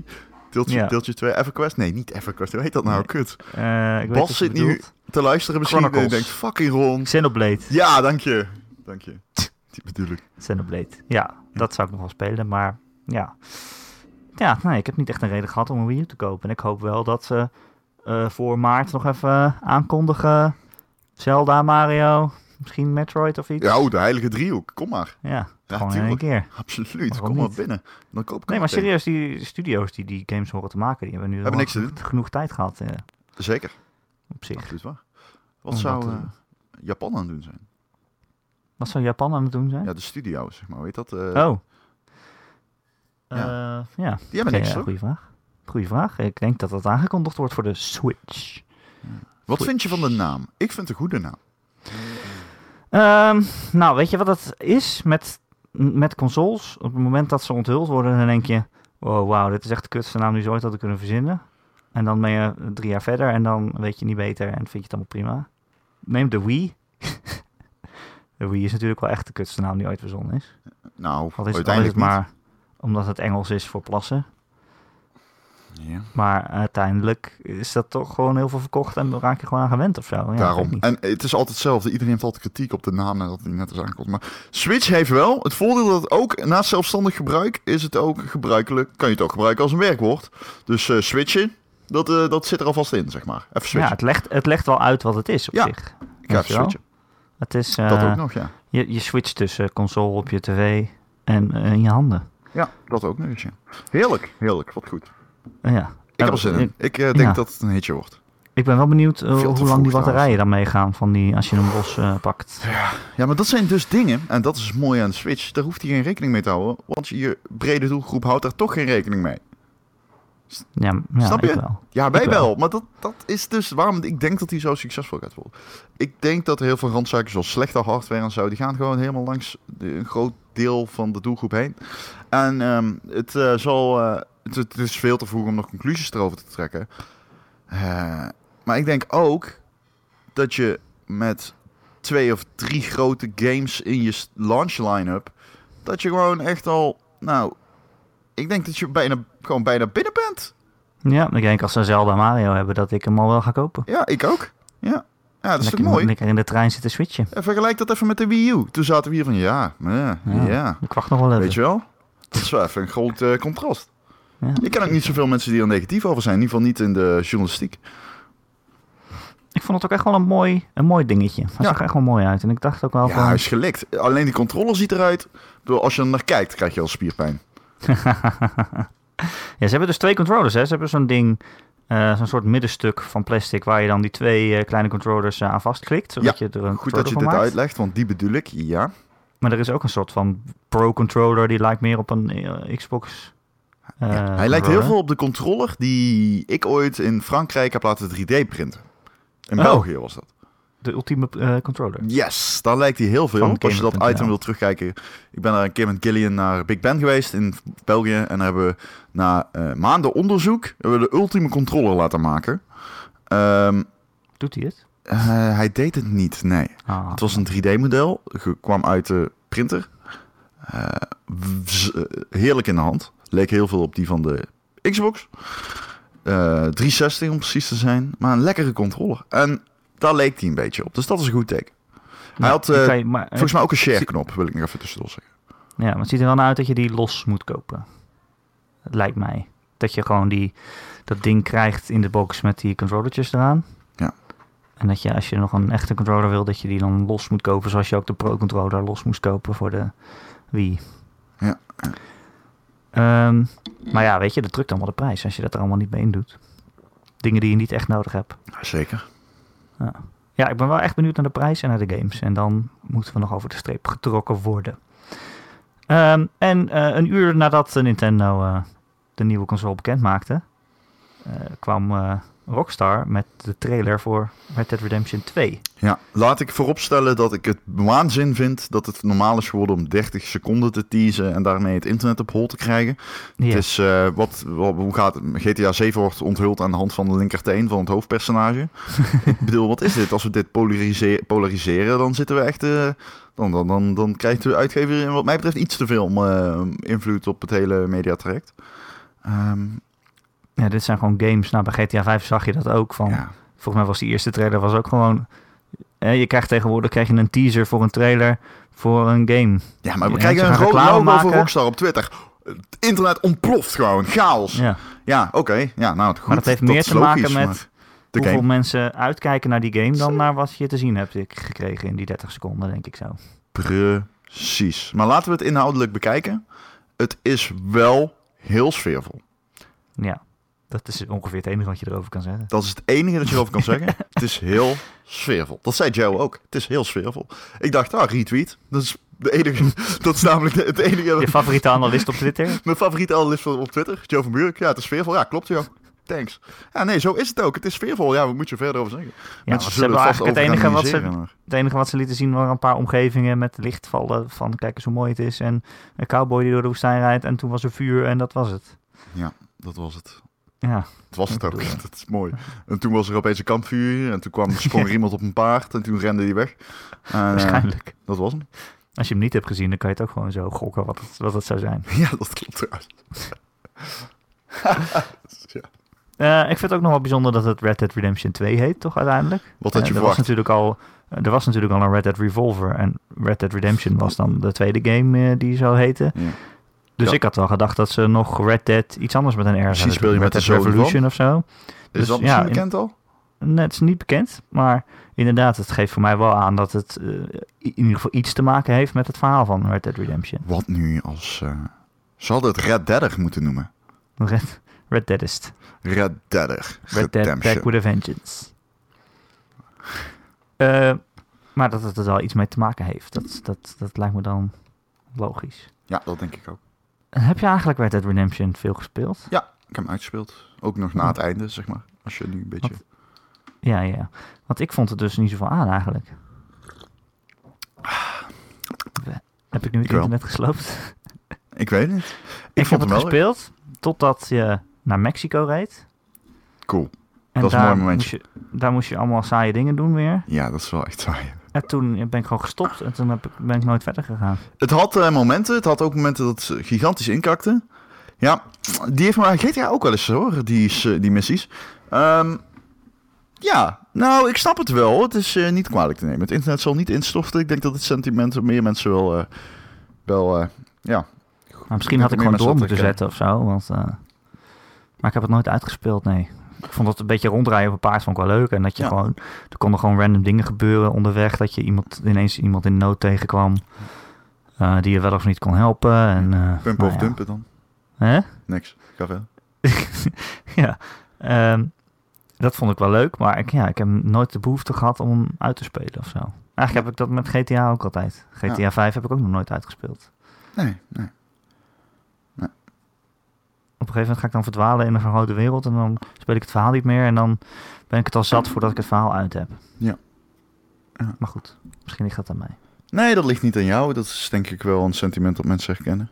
Deeltje, Ja. deeltje 2, EverQuest? Nee, niet EverQuest. Hoe heet dat nou? Nee. Kut. Eh, ik Bas zit nu te luisteren misschien en Chronicles. denkt, fucking Ron. Xenoblade. Ja, dank je. Dank je. Die bedoel ik. Xenoblade. Ja, dat zou ik nog wel spelen, maar ja. Ja, nee, ik heb niet echt een reden gehad om een Wii U te kopen. En ik hoop wel dat ze eh, voor maart nog even aankondigen. Zelda, Mario, misschien Metroid of iets. Ja, oh, de heilige driehoek. Kom maar. Ja, Ja, gewoon in één tuurlijk. keer. Absoluut. Waarom Kom maar binnen. Dan koop ik Nee, maar serieus, die studio's die die games horen te maken, die hebben nu Hebben niks te genoeg, genoeg tijd gehad eh, Zeker. op zich. Absoluut waar. Wat Om zou dat, eh, eh, Japan aan het doen zijn? Wat zou Japan aan het doen zijn? Ja, de studio, zeg maar. Weet dat? oh. Ja. Ja. ja. Die hebben niks, ja, toch? Goeie vraag. Goeie vraag. Ik denk dat dat aangekondigd wordt voor de Switch. Wat vind je van de naam? Ik vind het een goede naam. Ehm, nou, weet je wat het is met, met consoles? Op het moment dat ze onthuld worden, dan denk je... Wow, wauw, dit is echt de kutste naam die ze ooit hadden kunnen verzinnen. En dan ben je drie jaar verder en dan weet je niet beter en vind je het allemaal prima. Neem de Wii. <laughs> de Wii is natuurlijk wel echt de kutste naam die ooit verzonnen is. Nou, Al is, al is uiteindelijk niet. maar omdat het Engels is voor plassen. Ja. Maar uiteindelijk is dat toch gewoon heel veel verkocht en raak je gewoon aan gewend of zo. Ja, Daarom. En het is altijd hetzelfde. Iedereen heeft altijd kritiek op de naam nadat hij net is aankomt. Maar Switch heeft wel het voordeel dat het ook, naast zelfstandig gebruik, is het ook gebruikelijk. Kan je het ook gebruiken als een werkwoord. Dus eh, switchen, dat, eh, dat zit er alvast in, zeg maar. Even ja, switchen. het legt, het legt wel uit wat het is op Ja, zich. ik ga switchen. Het is, Dat eh, ook nog, ja. je, je switcht tussen console op je tv en in je handen. Ja, dat ook nog eens, ja. Heerlijk, heerlijk. Wat goed. Ja. Ik heb er zin in. ik, eh, denk ja. dat het een hitje wordt. ik ben wel benieuwd eh, hoe lang die batterijen dan meegaan van die, als je hem los eh, pakt. Ja, maar dat zijn dus dingen, en dat is mooi aan de Switch, daar hoeft hij geen rekening mee te houden, want je brede doelgroep houdt daar toch geen rekening mee. Ja, ja Snap ik je? wel. Ja, wij wel. wel. Maar dat, dat is dus waarom ik denk dat hij zo succesvol gaat worden. Ik denk dat heel veel randzaken zoals slechte hardware en zo, die gaan gewoon helemaal langs de- een groot deel van de doelgroep heen. En ehm, het zal, het, het is veel te vroeg om nog conclusies erover te trekken. Eh, maar ik denk ook dat je met twee of drie grote games in je launch line-up, dat je gewoon echt al, nou, ik denk dat je bijna, gewoon bijna binnen bent. Ja, ik denk als ze Zelda Mario hebben, dat ik hem al wel ga kopen. Ja, ik ook. Ja, ja dat is toch mooi. lekker in de trein zitten switchen. En vergelijk dat even met de Wii U. Toen zaten we hier van, ja, ja, Ja. ja. Ik wacht nog wel even. Weet je wel? Dat is wel even een groot eh, contrast. Ja. Ik ken ook niet zoveel mensen die er negatief over zijn. In ieder geval niet in de journalistiek. Ik vond het ook echt wel een mooi, een mooi dingetje. Het Ja. zag er echt wel mooi uit. En ik dacht ook wel Ja, van... hij is gelikt. Alleen die controller ziet eruit. Als je er naar kijkt, krijg je al spierpijn. <laughs> Ja, ze hebben dus twee controllers. Hè. Ze hebben zo'n ding, eh, zo'n soort middenstuk van plastic... waar je dan die twee eh, kleine controllers eh, aan vastklikt. Zodat je er een Goed dat je dit maakt. uitlegt, want die bedoel ik. Ja. Maar er is ook een soort van pro-controller... die lijkt meer op een Xbox... Ja, Hij lijkt heel veel op de controller die ik ooit in Frankrijk heb laten 3D printen. In Oh. België was dat. De ultieme eh, controller. Yes, daar lijkt hij heel veel Van op. Als je dat item wil terugkijken. Ik ben daar een keer met Gillian naar Big Ben geweest in België. En daar hebben we na eh, maanden onderzoek hebben we de ultieme controller laten maken. Ehm, Doet hij het? eh, hij deed het niet, nee. Ah, Het was een 3D-model, kwam uit de printer. Heerlijk in de hand. Leek heel veel op die van de Xbox. Eh 360 om precies te zijn. Maar een lekkere controller. En daar leek hij een beetje op. Dus dat is een goed teken. Hij had eh, je- maar, volgens mij ook een share-knop, wil ik nog even tussendoor zeggen. Ja, maar het ziet er wel naar uit dat je die los moet kopen. Het lijkt mij. Dat je gewoon die, dat ding krijgt in de box met die controllertjes eraan. Ja. En dat je als je nog een echte controller wil, dat je die dan los moet kopen. Zoals je ook de Pro controller los moest kopen voor de Wii. Ja. Ehm, maar ja, weet je, dat drukt allemaal de prijs als je dat er allemaal niet mee in doet. Dingen die je niet echt nodig hebt. Zeker. Ja, ik ben wel echt benieuwd naar de prijs en naar de games. En dan moeten we nog over de streep getrokken worden. Ehm, en eh, een uur nadat Nintendo eh, de nieuwe console bekend maakte, eh, kwam Rockstar met de trailer voor Red Dead Redemption 2. Ja, laat ik vooropstellen dat ik het waanzin vind dat het normaal is geworden om 30 seconden te teasen en daarmee het internet op hol te krijgen. Ja, Het is, eh, wat, wat- hoe gaat het? GTA 7 wordt onthuld aan de hand van de linkerteen van het hoofdpersonage. <laughs> ik bedoel, wat is dit? Als we dit polarise- polariseren, dan zitten we echt... eh, dan, dan, dan, dan krijgt de uitgever wat mij betreft iets te veel eh, invloed op het hele mediatraject. Ehm ja, dit zijn gewoon games. Nou, bij GTA 5 zag je dat ook. Van, ja. Volgens mij was die eerste trailer was ook gewoon... eh, je krijgt tegenwoordig krijg je een teaser voor een trailer voor een game. ja, maar we krijgen een reclame logo maken. voor Rockstar op Twitter. Het internet ontploft gewoon. Chaos. Ja, Ja. oké. Ja, nou, goed. Maar dat heeft meer te maken met maar hoeveel game. mensen uitkijken naar die game dan naar wat je te zien hebt gekregen in die 30 seconden, denk ik zo. Precies. Maar laten we het inhoudelijk bekijken. Het is wel heel sfeervol. Ja, dat is ongeveer het enige wat je erover kan zeggen. Dat is het enige dat je erover kan <laughs> zeggen. Het is heel sfeervol. Dat zei Joe ook. Het is heel sfeervol. Ik dacht, ah, retweet. Dat is de enige. <laughs> Dat is namelijk de- het enige. Je favoriete analist op Twitter? <laughs> Mijn favoriete analist op Twitter, Joe van Buurik. Ja, het is sfeervol. Ja, klopt, Joe. Thanks. Ja, nee, zo is het ook. Het is sfeervol. Ja, wat moet je verder over zeggen? Ja, Mensen ze zullen vast het enige, wat ze, maar- het enige wat ze lieten zien waren een paar omgevingen met lichtvallen van kijk eens hoe mooi het is. En een cowboy die door de woestijn rijdt en toen was er vuur en dat was het. Ja, dat was het. Ja, Het was het ook. Dat is mooi. En toen was er opeens een kampvuur. En toen kwam, sprong er iemand op een paard. En toen rende hij weg. Eh, waarschijnlijk. dat was hem. Als je hem niet hebt gezien, dan kan je het ook gewoon zo gokken wat het, wat het zou zijn. <laughs> Ja, dat klopt trouwens. <laughs> ja. Eh, ik vind het ook nog wel bijzonder dat het Red Dead Redemption 2 heet, toch uiteindelijk? Wat had je Eh, er was natuurlijk al Er was natuurlijk al een Red Dead Revolver en Red Dead Redemption was dan de tweede game die zo heette. Ja. Dus Ja. ik had wel gedacht dat ze nog Red Dead iets anders met een R zouden speel je met Red de Dead Revolution of zo. Is Dus dat ja, misschien in- bekend al? Nee, het is niet bekend, maar inderdaad, het geeft voor mij wel aan dat het eh, in ieder geval iets te maken heeft met het verhaal van Red Dead Redemption. Wat nu als... eh ze hadden het Red Deader moeten noemen. Red, Red Deadist. Red Deader. Red Dead. Back with a Vengeance. Eh, maar dat het er wel iets mee te maken heeft, dat, dat, dat lijkt me dan logisch. Ja, dat denk ik ook. Heb je eigenlijk Red Dead Redemption veel gespeeld? Ja, ik heb hem uitgespeeld. Ook nog na het einde, zeg maar. Als je nu een beetje... Wat? Ja, ja. Want ik vond het dus niet zoveel aan eigenlijk. Heb ik nu het Ik wel. internet gesloopt? <laughs> Ik weet het niet. Ik, vond heb het leuk. gespeeld totdat je naar Mexico reed. Cool. En Dat is een daar mooi momentje. Moest je, daar moest je allemaal saaie dingen doen weer. Ja, dat is wel echt saai. En toen ben ik gewoon gestopt en toen heb ik, ben ik nooit verder gegaan. Het had eh, momenten. Het had ook momenten dat het gigantisch inkakte. Ja, die heeft maar GTA ook wel eens hoor, die, is, eh, die missies. Ehm, ja, nou, ik snap het wel. Het is eh, niet kwalijk te nemen. Het internet zal niet instorten. Ik denk dat het sentiment meer mensen wel... wel ja. Maar misschien had ik gewoon door moeten zetten of zo. Want, maar ik heb het nooit uitgespeeld, nee. Ik vond het een beetje rondrijden op een paard vond ik wel leuk. En dat je Ja. gewoon, er konden gewoon random dingen gebeuren onderweg. Dat je iemand, ineens iemand in nood tegenkwam. eh, die je wel of niet kon helpen. En, eh, Pumpen nou of ja. dumpen dan. Hè? Niks. Ga verder. <laughs> ja, ehm, dat vond ik wel leuk, maar ik, ja, ik heb nooit de behoefte gehad om hem uit te spelen of zo. Eigenlijk heb ik dat met GTA ook altijd. GTA Ja. 5 heb ik ook nog nooit uitgespeeld. Nee, nee. Op een gegeven moment ga ik dan verdwalen in een vergrote wereld en dan speel ik het verhaal niet meer en dan ben ik het al zat voordat ik het verhaal uit heb. Ja. Ja. Maar goed, misschien ligt dat aan mij. Nee, dat ligt niet aan jou. Dat is denk ik wel een sentiment dat mensen herkennen.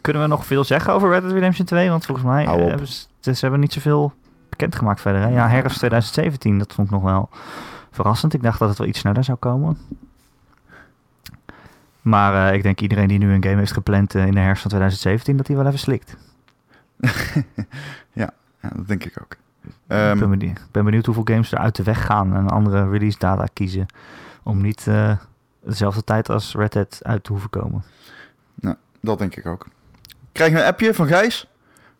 Kunnen we nog veel zeggen over Red Dead Redemption 2? Want volgens mij eh, hebben ze, ze hebben niet zoveel bekendgemaakt verder. Hè? Ja, herfst 2017, dat vond ik nog wel verrassend. Ik dacht dat het wel iets sneller zou komen. Maar eh, ik denk iedereen die nu een game heeft gepland eh, in de herfst van 2017, dat hij wel even slikt. <laughs> Ja, dat denk ik ook. ik Ehm, ben benieuwd, ik ben benieuwd hoeveel games er uit de weg gaan en een andere release data kiezen. Om niet eh, dezelfde tijd als Red Dead uit te hoeven komen. Dat denk ik ook. Krijgen we een appje van Gijs.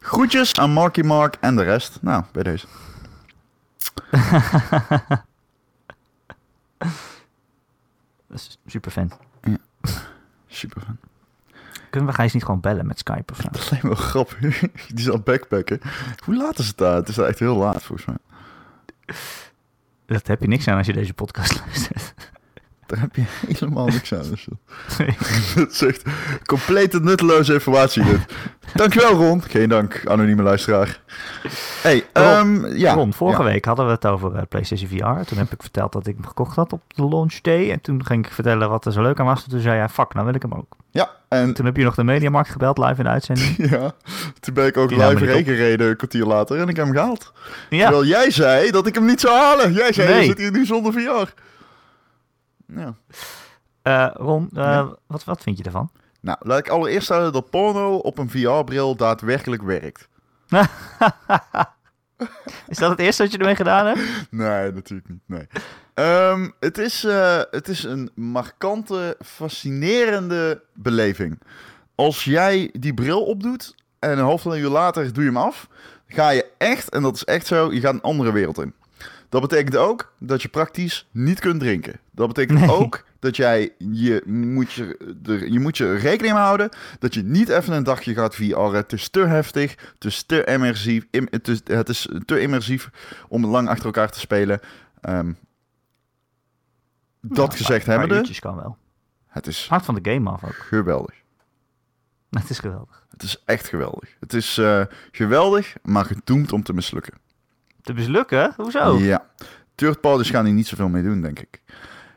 Groetjes aan Marky Mark en de rest. Nou, bij deze. <laughs> Dat is super fan. Super fan. Kunnen we Gijs niet gewoon bellen met Skype of zo? <laughs> Dat lijkt me wel grappig. <laughs> Die is het backpacken. Hoe laat is het daar? Het is echt heel laat volgens mij. Dat heb je niks aan als je deze podcast luistert. Daar heb je <laughs> helemaal niks aan. Dus Nee. <laughs> dat is echt complete nutteloze informatie dit. Dankjewel Ron. Geen dank, anonieme luisteraar. Hey, Ron, ehm, ja. Ron, vorige ja. week hadden we het over eh, PlayStation VR. Toen heb ik verteld dat ik hem gekocht had op de launch day. En toen ging ik vertellen wat er zo leuk aan was. En toen zei jij, fuck, nou wil ik hem ook. Ja, en Toen heb je nog de Mediamarkt gebeld live in de uitzending. <laughs> ja, toen ben ik ook Die live gereden een kwartier later en ik heb hem gehaald. Ja, Terwijl jij zei dat ik hem niet zou halen. Jij zei, Nee. je zit hier nu zonder VR. Ja. Eh, Ron, eh, Ja. wat, wat vind je ervan? Nou, laat ik allereerst stellen dat porno op een VR-bril daadwerkelijk werkt. <laughs> Is dat het eerste wat je ermee gedaan hebt? Nee, natuurlijk niet. Nee. Ehm, het, is, eh, het is een markante, fascinerende beleving. Als jij die bril opdoet en een half uur later doe je hem af, ga je echt, en dat is echt zo, je gaat een andere wereld in. Dat betekent ook dat je praktisch niet kunt drinken. Dat betekent Nee. ook dat jij je moet je, er, je moet je rekening mee houden dat je niet even een dagje gaat VR'en. Het is te heftig, het is te immersief, im- het, is, het is te immersief om lang achter elkaar te spelen. Ehm, dat Ja, gezegd hebbende, uurtjes kan wel. het is Hard van de game af ook. geweldig. <laughs> Het is geweldig. Het is echt geweldig. Het is eh, geweldig, maar gedoemd om te mislukken. Te mislukken? Hoezo? Ja. Third parties gaan hier niet zoveel mee doen, denk ik.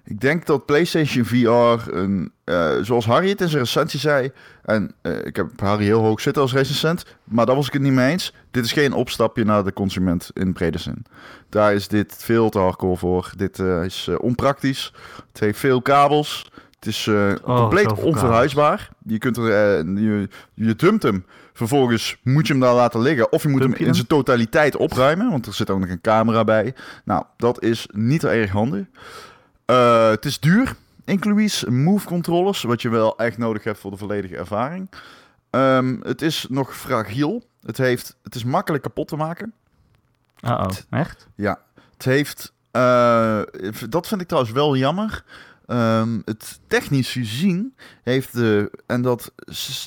Ik denk dat PlayStation VR, een, eh, zoals Harry het in zijn recensie zei, en eh, ik heb Harry heel hoog zitten als recensent, maar daar was ik het niet mee eens. Dit is geen opstapje naar de consument in brede zin. Daar is dit veel te hardcore voor. Dit eh, is onpraktisch. Het heeft veel kabels. Het is Oh, compleet onverhuisbaar. Je kunt er, je, je dumpt hem. Vervolgens moet je hem daar laten liggen. Of je moet hem in zijn totaliteit opruimen. Want er zit ook nog een camera bij. Nou, dat is niet erg handig. Eh, het is duur. Inclusief move controllers. Wat je wel echt nodig hebt voor de volledige ervaring. Ehm, het is nog fragiel. Het, heeft, het is makkelijk kapot te maken. Uh-oh, echt? Ja, het heeft. eh, dat vind ik trouwens wel jammer. Ehm, het technisch gezien heeft de. En dat,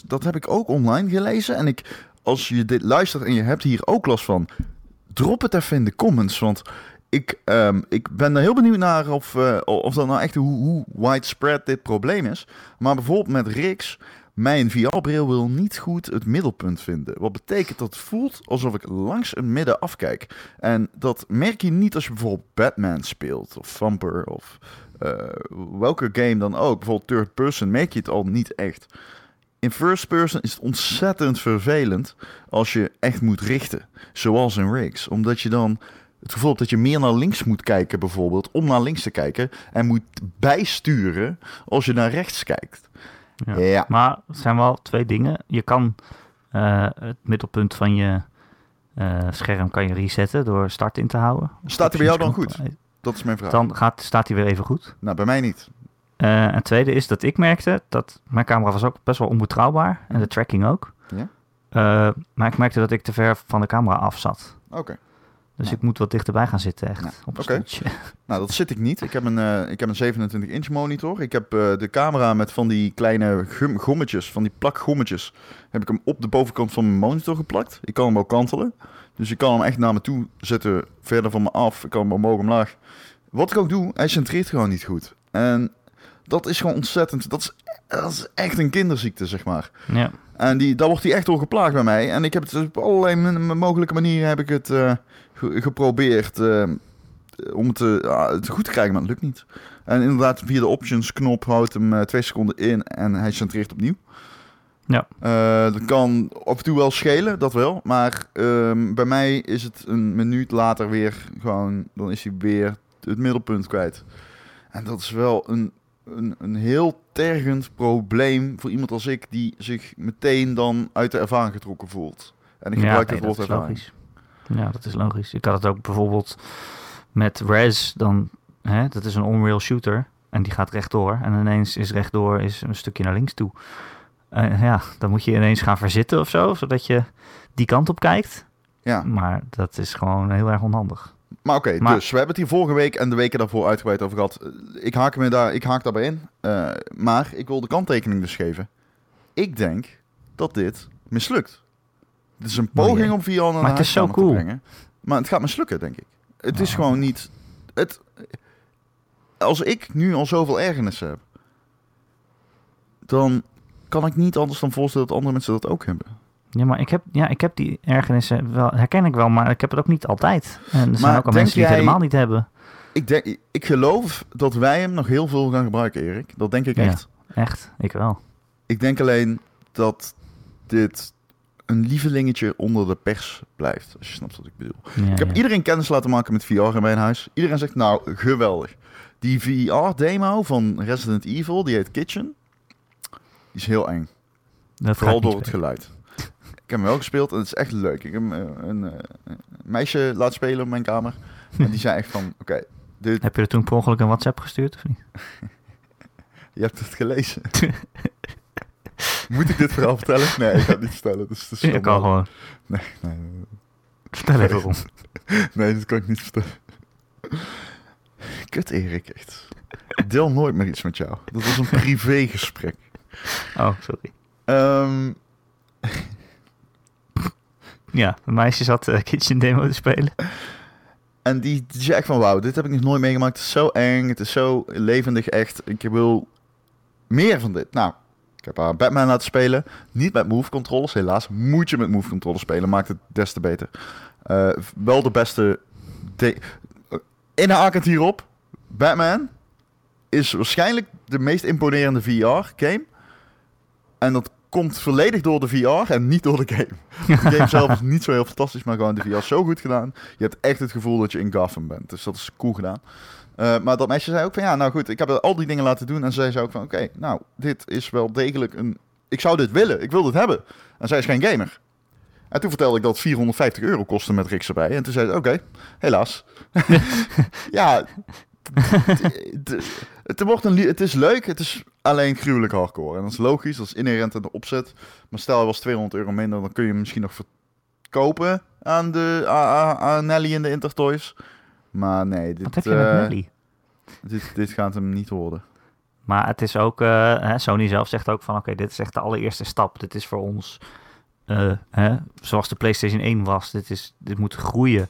dat heb ik ook online gelezen. En ik, als je dit luistert en je hebt hier ook last van. Drop het even in de comments. Want ik, ehm, ik ben er heel benieuwd naar of, eh, of dat nou echt hoe, hoe widespread dit probleem is. Maar bijvoorbeeld met Rix. Mijn VR-bril wil niet goed het middelpunt vinden. Wat betekent dat het voelt alsof ik langs een midden afkijk. En dat merk je niet als je bijvoorbeeld Batman speelt of Thumper of eh, welke game dan ook. Bijvoorbeeld third person merk je het al niet echt. In first person is het ontzettend vervelend als je echt moet richten. Zoals in Rigs. Omdat je dan het gevoel hebt dat je meer naar links moet kijken bijvoorbeeld. Om naar links te kijken. En moet bijsturen als je naar rechts kijkt. Ja. Ja. Maar het zijn wel twee dingen. Je kan eh, het middelpunt van je eh, scherm kan je resetten door start in te houden. Staat hij bij jou dan goed? Dat is mijn vraag. Dan gaat, staat hij weer even goed. Nou, bij mij niet. Eh, en het tweede is dat ik merkte dat mijn camera was ook best wel onbetrouwbaar. En de tracking ook. Ja? Eh, maar ik merkte dat ik te ver van de camera af zat. Oké. Dus Nou. ik moet wat dichterbij gaan zitten echt. Nou, op een. <laughs> Nou, dat zit ik niet. Ik heb een, eh, ik heb een 27 inch monitor. Ik heb de camera met van die kleine gum, gommetjes, van die plakgommetjes, heb ik hem op de bovenkant van mijn monitor geplakt. Ik kan hem ook kantelen. Dus ik kan hem echt naar me toe zetten, verder van me af. Ik kan hem omhoog, omlaag. Wat ik ook doe, hij centreert gewoon niet goed. En dat is gewoon ontzettend, dat is, dat is echt een kinderziekte, zeg maar. Ja. En die, daar wordt hij echt door geplaagd bij mij. En ik heb het op allerlei mogelijke manieren heb ik het eh, ge- geprobeerd eh, om het, eh, ah, het goed te krijgen, maar het lukt niet. En inderdaad, via de options knop houdt hem twee seconden in en hij centreert opnieuw. Ja. Eh, dat kan af en toe wel schelen, dat wel. Maar ehm, bij mij is het een minuut later weer gewoon, dan is hij weer het middelpunt kwijt. En dat is wel een, een, een heel tergend probleem voor iemand als ik, die zich meteen dan uit de ervaring getrokken voelt. En ik Ja, gebruik nee, het woord dat is ervaring. logisch. Ja, dat is logisch. Ik had het ook bijvoorbeeld met Res, dan, hè, dat is een on-rail shooter. En die gaat rechtdoor. En ineens is rechtdoor is een stukje naar links toe. Eh, ja, dan moet je ineens gaan verzitten of zo, zodat je die kant op kijkt. Ja, Maar dat is gewoon heel erg onhandig. maar oké, dus we hebben het hier vorige week en de weken daarvoor uitgebreid over gehad. Eh, Ik haak, me daar, ik haak daarbij in. Eh, maar ik wil de kanttekening dus geven. Ik denk dat dit mislukt. Het is een poging om VR naar Maar het is zo te cool. brengen. Maar het gaat mislukken, denk ik. Het is Oh. gewoon niet... Het, als ik nu al zoveel ergernissen heb... dan kan ik niet anders dan voorstellen dat andere mensen dat ook hebben. Ja, maar ik heb, ja, ik heb die ergernissen wel, herken ik wel, maar ik heb het ook niet altijd. En er zijn Maar ook al mensen die het jij- helemaal niet hebben. Ik, denk, ik geloof dat wij hem nog heel veel gaan gebruiken, Erik. Dat denk ik Ja. echt. Echt, ik wel. Ik denk alleen dat dit een lievelingetje onder de pers blijft. Als je snapt wat ik bedoel. Ja, Ik heb ja. iedereen kennis laten maken met VR in mijn huis. Iedereen zegt, nou, geweldig. Die VR-demo van Resident Evil, die heet Kitchen, die is heel eng. Dat Vooral ik door het geluid. Ik heb hem wel gespeeld en het is echt leuk. Ik heb eh, een, eh, een meisje laten spelen op mijn kamer. En die zei echt van, <laughs> oké, dit, Heb je er toen per ongeluk een WhatsApp gestuurd of niet? <laughs> je hebt het gelezen. <laughs> Moet ik dit verhaal vertellen? Nee, ik ga het niet vertellen. Dus het is Je kan gewoon. Nee, nee. Vertel even om. Nee, dat kan ik niet vertellen. Kut Erik, echt. Ik deel nooit meer iets met jou. Dat was een privégesprek. <laughs> Oh, sorry. Ehm, <laughs> Ja, een meisje zat eh, Kitchen Demo te spelen. en die, echt van, wauw, dit heb ik nog nooit meegemaakt. Het is zo eng, het is zo levendig, echt. Ik wil meer van dit. Nou, ik heb haar Batman laten spelen. Niet met move controllers, helaas. Moet je met move controllers spelen, maakt het des te beter. Eh, wel de beste... de- In haak het hierop. Batman is waarschijnlijk de meest imponerende VR-game. En dat komt volledig door de VR en niet door de game. De game <laughs> zelf is niet zo heel fantastisch, maar gewoon de VR is zo goed gedaan. Je hebt echt het gevoel dat je in Gotham bent. Dus dat is cool gedaan. Eh, maar dat meisje zei ook van ja, nou goed, ik heb al die dingen laten doen. En zij zei ook van oké, nou, dit is wel degelijk een. Ik zou dit willen, ik wil dit hebben. En zij is geen gamer. En toen vertelde ik dat het 450 euro kostte met Rix erbij. En toen zei ze oké, helaas. <laughs> ja, <laughs> het, wordt een, het is leuk, het is alleen gruwelijk hardcore. En dat is logisch, dat is inherent aan de opzet. Maar stel, er was 200 euro minder, dan kun je hem misschien nog verkopen aan, de, aan Nelly in de Intertoys. Maar nee, dit, Wat heb je met eh, Nelly? dit, dit gaat hem niet worden. Maar het is ook, eh, Sony zelf zegt ook van oké, dit is echt de allereerste stap. Dit is voor ons, eh, hè, zoals de PlayStation 1 was, dit, is, dit moet groeien.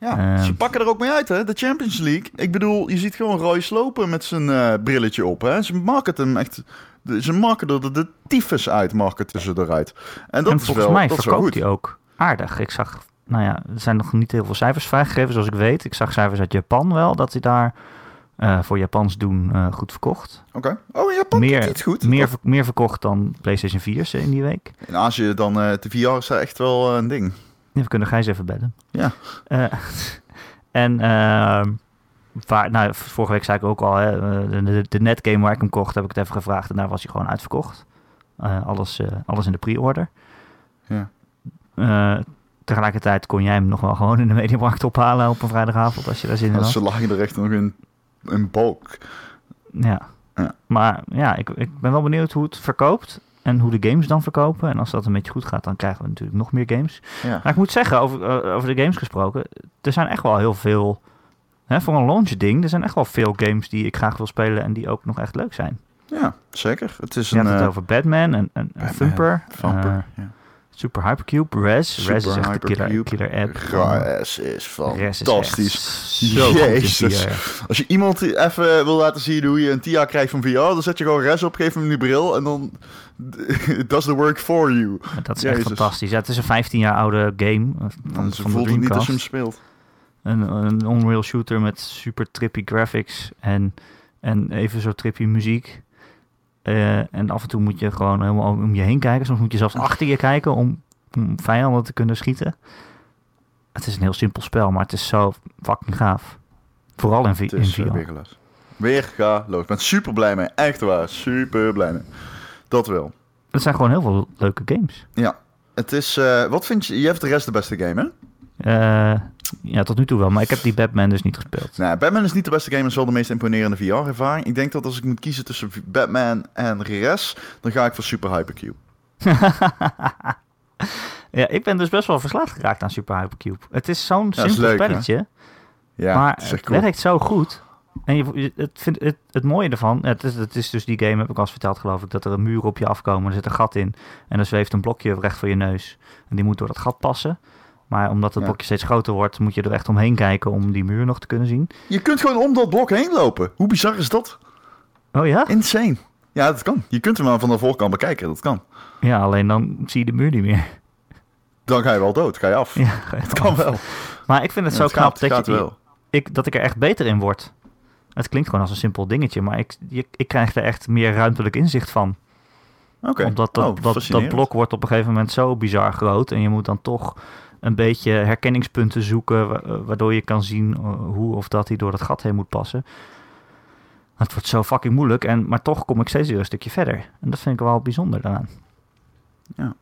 Ja, Ehm. ze pakken er ook mee uit, hè? De Champions League. Ik bedoel, je ziet gewoon Roy slopen met zijn eh, brilletje op, hè? Ze marketen hem echt... de- Ze marketen er de tyfus uit, marketen ze eruit. En dat en is volgens wel, mij dat verkoopt hij ook aardig. Ik zag, nou ja, er zijn nog niet heel veel cijfers vrijgegeven, zoals ik weet. Ik zag cijfers uit Japan wel, dat hij daar eh, voor Japans doen eh, goed verkocht. Oké. Oh, in Japan Meer- het goed. Meer, ver- meer verkocht dan PlayStation 4's in die week. In Azië dan, eh de VR is echt wel een ding. We kunnen Gijs even bellen. Ja. Eh, <laughs> en ehm, waar, nou, vorige week zei ik ook al, hè, eh, de, de, netgame waar ik hem kocht, heb ik het even gevraagd. En daar was hij gewoon uitverkocht. Eh, alles, alles in de pre-order. Ja. Tegelijkertijd kon jij hem nog wel gewoon in de mediamarkt ophalen op een vrijdagavond als je daar zin in had. ze lagen er echt nog in, in bulk. Ja. Ja. Maar ja, ik, ik ben wel benieuwd hoe het verkoopt. En hoe de games dan verkopen. En als dat een beetje goed gaat, dan krijgen we natuurlijk nog meer games. Ja. Maar ik moet zeggen, over, eh, over de games gesproken, er zijn echt wel heel veel, hè, voor een launch ding, er zijn echt wel veel games die ik graag wil spelen en die ook nog echt leuk zijn. ja, zeker. Het is Je een... had het eh, over Batman en, en, Batman, Thumper, Vamper, eh, ja. Super Hypercube, Res. Res is echt de killer, killer app. Res is Res is fantastisch. zo Jezus. VR. Als je iemand even wil laten zien hoe je een TIA krijgt van VR, dan zet je gewoon res op, geef hem die bril en dan <laughs> does the work for you. Dat is echt fantastisch. Ja, het is een 15 jaar oude game eh, van, ze van de voelt het niet als je hem speelt. Een, een Unreal shooter met super trippy graphics en, en even zo trippy muziek. Eh, en af en toe moet je gewoon helemaal om je heen kijken. Soms moet je zelfs achter je kijken om, om vijanden te kunnen schieten. Het is een heel simpel spel, maar het is zo fucking gaaf. Vooral in, Het in is uh, VR. weer geluid. Weer ga Ik ben super blij mee. Echt waar. Super blij mee. Dat wel. Het zijn gewoon heel veel leuke games. Ja. Het is, eh, wat vind je? Je hebt de rest de beste game, hè? Eh, ja, tot nu toe wel. Maar ik heb die Batman dus niet gespeeld. Nou, Batman is niet de beste game, maar is wel de meest imponerende VR-ervaring. Ik denk dat als ik moet kiezen tussen Batman en Res, dan ga ik voor Super Hypercube. <laughs> ja, ik ben dus best wel verslaafd geraakt aan Super Hypercube. Het is zo'n Ja, simpel hè? spelletje. Ja, maar het het cool. werkt zo goed. En je, het, vind, het, het mooie ervan, het, is, het is dus die game, heb ik al eens verteld geloof ik, dat er een muur op je afkomen, er zit een gat in en er zweeft een blokje recht voor je neus. En die moet door dat gat passen. Maar omdat het Ja. blokje steeds groter wordt, moet je er echt omheen kijken om die muur nog te kunnen zien. Je kunt gewoon om dat blok heen lopen. Hoe bizar is dat? Oh ja? Insane. Ja, dat kan. Je kunt hem maar van de voorkant bekijken. Dat kan. Ja, alleen dan zie je de muur niet meer. Dan ga je wel dood. Ga je af. <laughs> Ja, Het kan wel. Maar ik vind het Ja, zo het knap gaat, dat, gaat je, wel. ik, dat ik er echt beter in word. Het klinkt gewoon als een simpel dingetje, maar ik, je- ik krijg er echt meer ruimtelijk inzicht van. Oké. Omdat dat, Oh, dat, blok wordt op een gegeven moment zo bizar groot. En je moet dan toch een beetje herkenningspunten zoeken. wa- eh, Waardoor je kan zien eh, hoe of dat hij door dat gat heen moet passen. Het wordt zo fucking moeilijk. En, maar toch kom ik steeds weer een stukje verder. En dat vind ik wel bijzonder daaraan. Ja.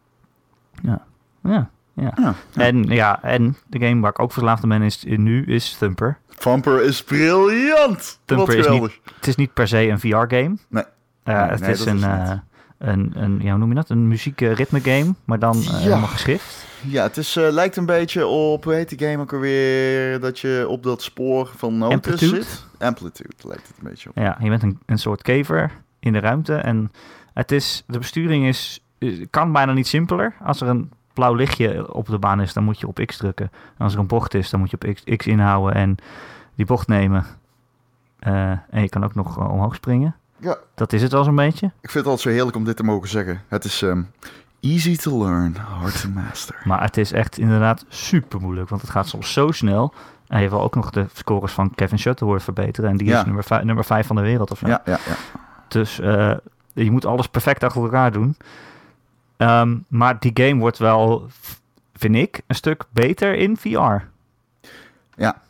Ja. Ja. ja. Ja. En ja, en de game waar ik ook verslaafd aan ben is, nu is Thumper. Vamper is briljant. Thumper is geweldig. Het is niet per se een VR-game. Nee. Uh, Nee, het nee, is een, is eh, een, een, ja, hoe noem je dat? Een muziek-ritme game, maar dan eh, Ja. helemaal geschrift. Ja, het is, eh, lijkt een beetje op, hoe heet die game ook alweer, dat je op dat spoor van noten Amplitude? zit? Amplitude lijkt het een beetje op. Ja, je bent een, een soort kever in de ruimte. En het is, de besturing is, eh, kan bijna niet simpeler. Als er een blauw lichtje op de baan is, dan moet je op X drukken. En als er een bocht is, dan moet je op X, X inhouden en die bocht nemen. Eh, en je kan ook nog omhoog springen. Ja. Dat is het wel zo'n beetje. Ik vind het altijd zo heerlijk om dit te mogen zeggen. Het is ehm, easy to learn, hard to master. Maar het is echt inderdaad super moeilijk, want het gaat soms zo snel. En je wil ook nog de scores van Kevin Shuttleworth verbeteren. En die Ja. is nummer, vijf, nummer vijf van de wereld of zo. Ja, ja, ja. Dus eh, je moet alles perfect achter elkaar doen. Ehm, maar die game wordt wel, vind ik, een stuk beter in VR. Ja.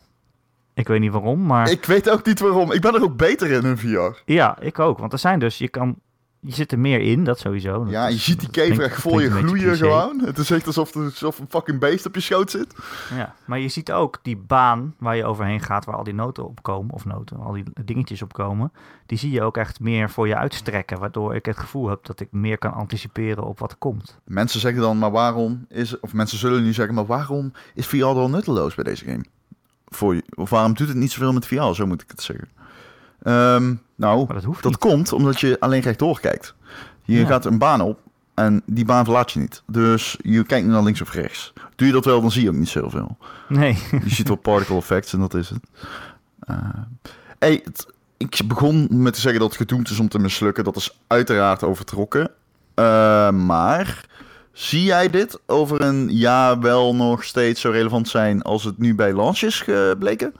Ik weet niet waarom, maar Ik weet ook niet waarom. Ik ben er ook beter in in VR. ja, ik ook. Want er zijn dus, je kan, je zit er meer in, dat sowieso. Dat Ja, je is- ziet die kever echt voor je gloeien gewoon. Het is echt alsof er alsof een fucking beest op je schoot zit. Ja, maar je ziet ook die baan waar je overheen gaat, waar al die noten op komen, of noten, al die dingetjes op komen, die zie je ook echt meer voor je uitstrekken, waardoor ik het gevoel heb dat ik meer kan anticiperen op wat er komt. Mensen zeggen dan, maar waarom is... Of mensen zullen nu zeggen, maar waarom is VR dan nutteloos bij deze game? Voor je, of waarom doet het niet zoveel met VR? Zo moet ik het zeggen. Ehm, nou, Maar dat hoeft dat niet. komt omdat je alleen rechtdoor kijkt. Je Ja. gaat een baan op en die baan verlaat je niet. Dus je kijkt naar links of rechts. Doe je dat wel, dan zie je ook niet zoveel. Nee. Je ziet wel particle effects en dat is het. Eh, hey, het- ik begon met te zeggen dat het gedoemd is om te mislukken. Dat is uiteraard overtrokken. Eh, maar zie jij dit over een jaar wel nog steeds zo relevant zijn als het nu bij launch is gebleken?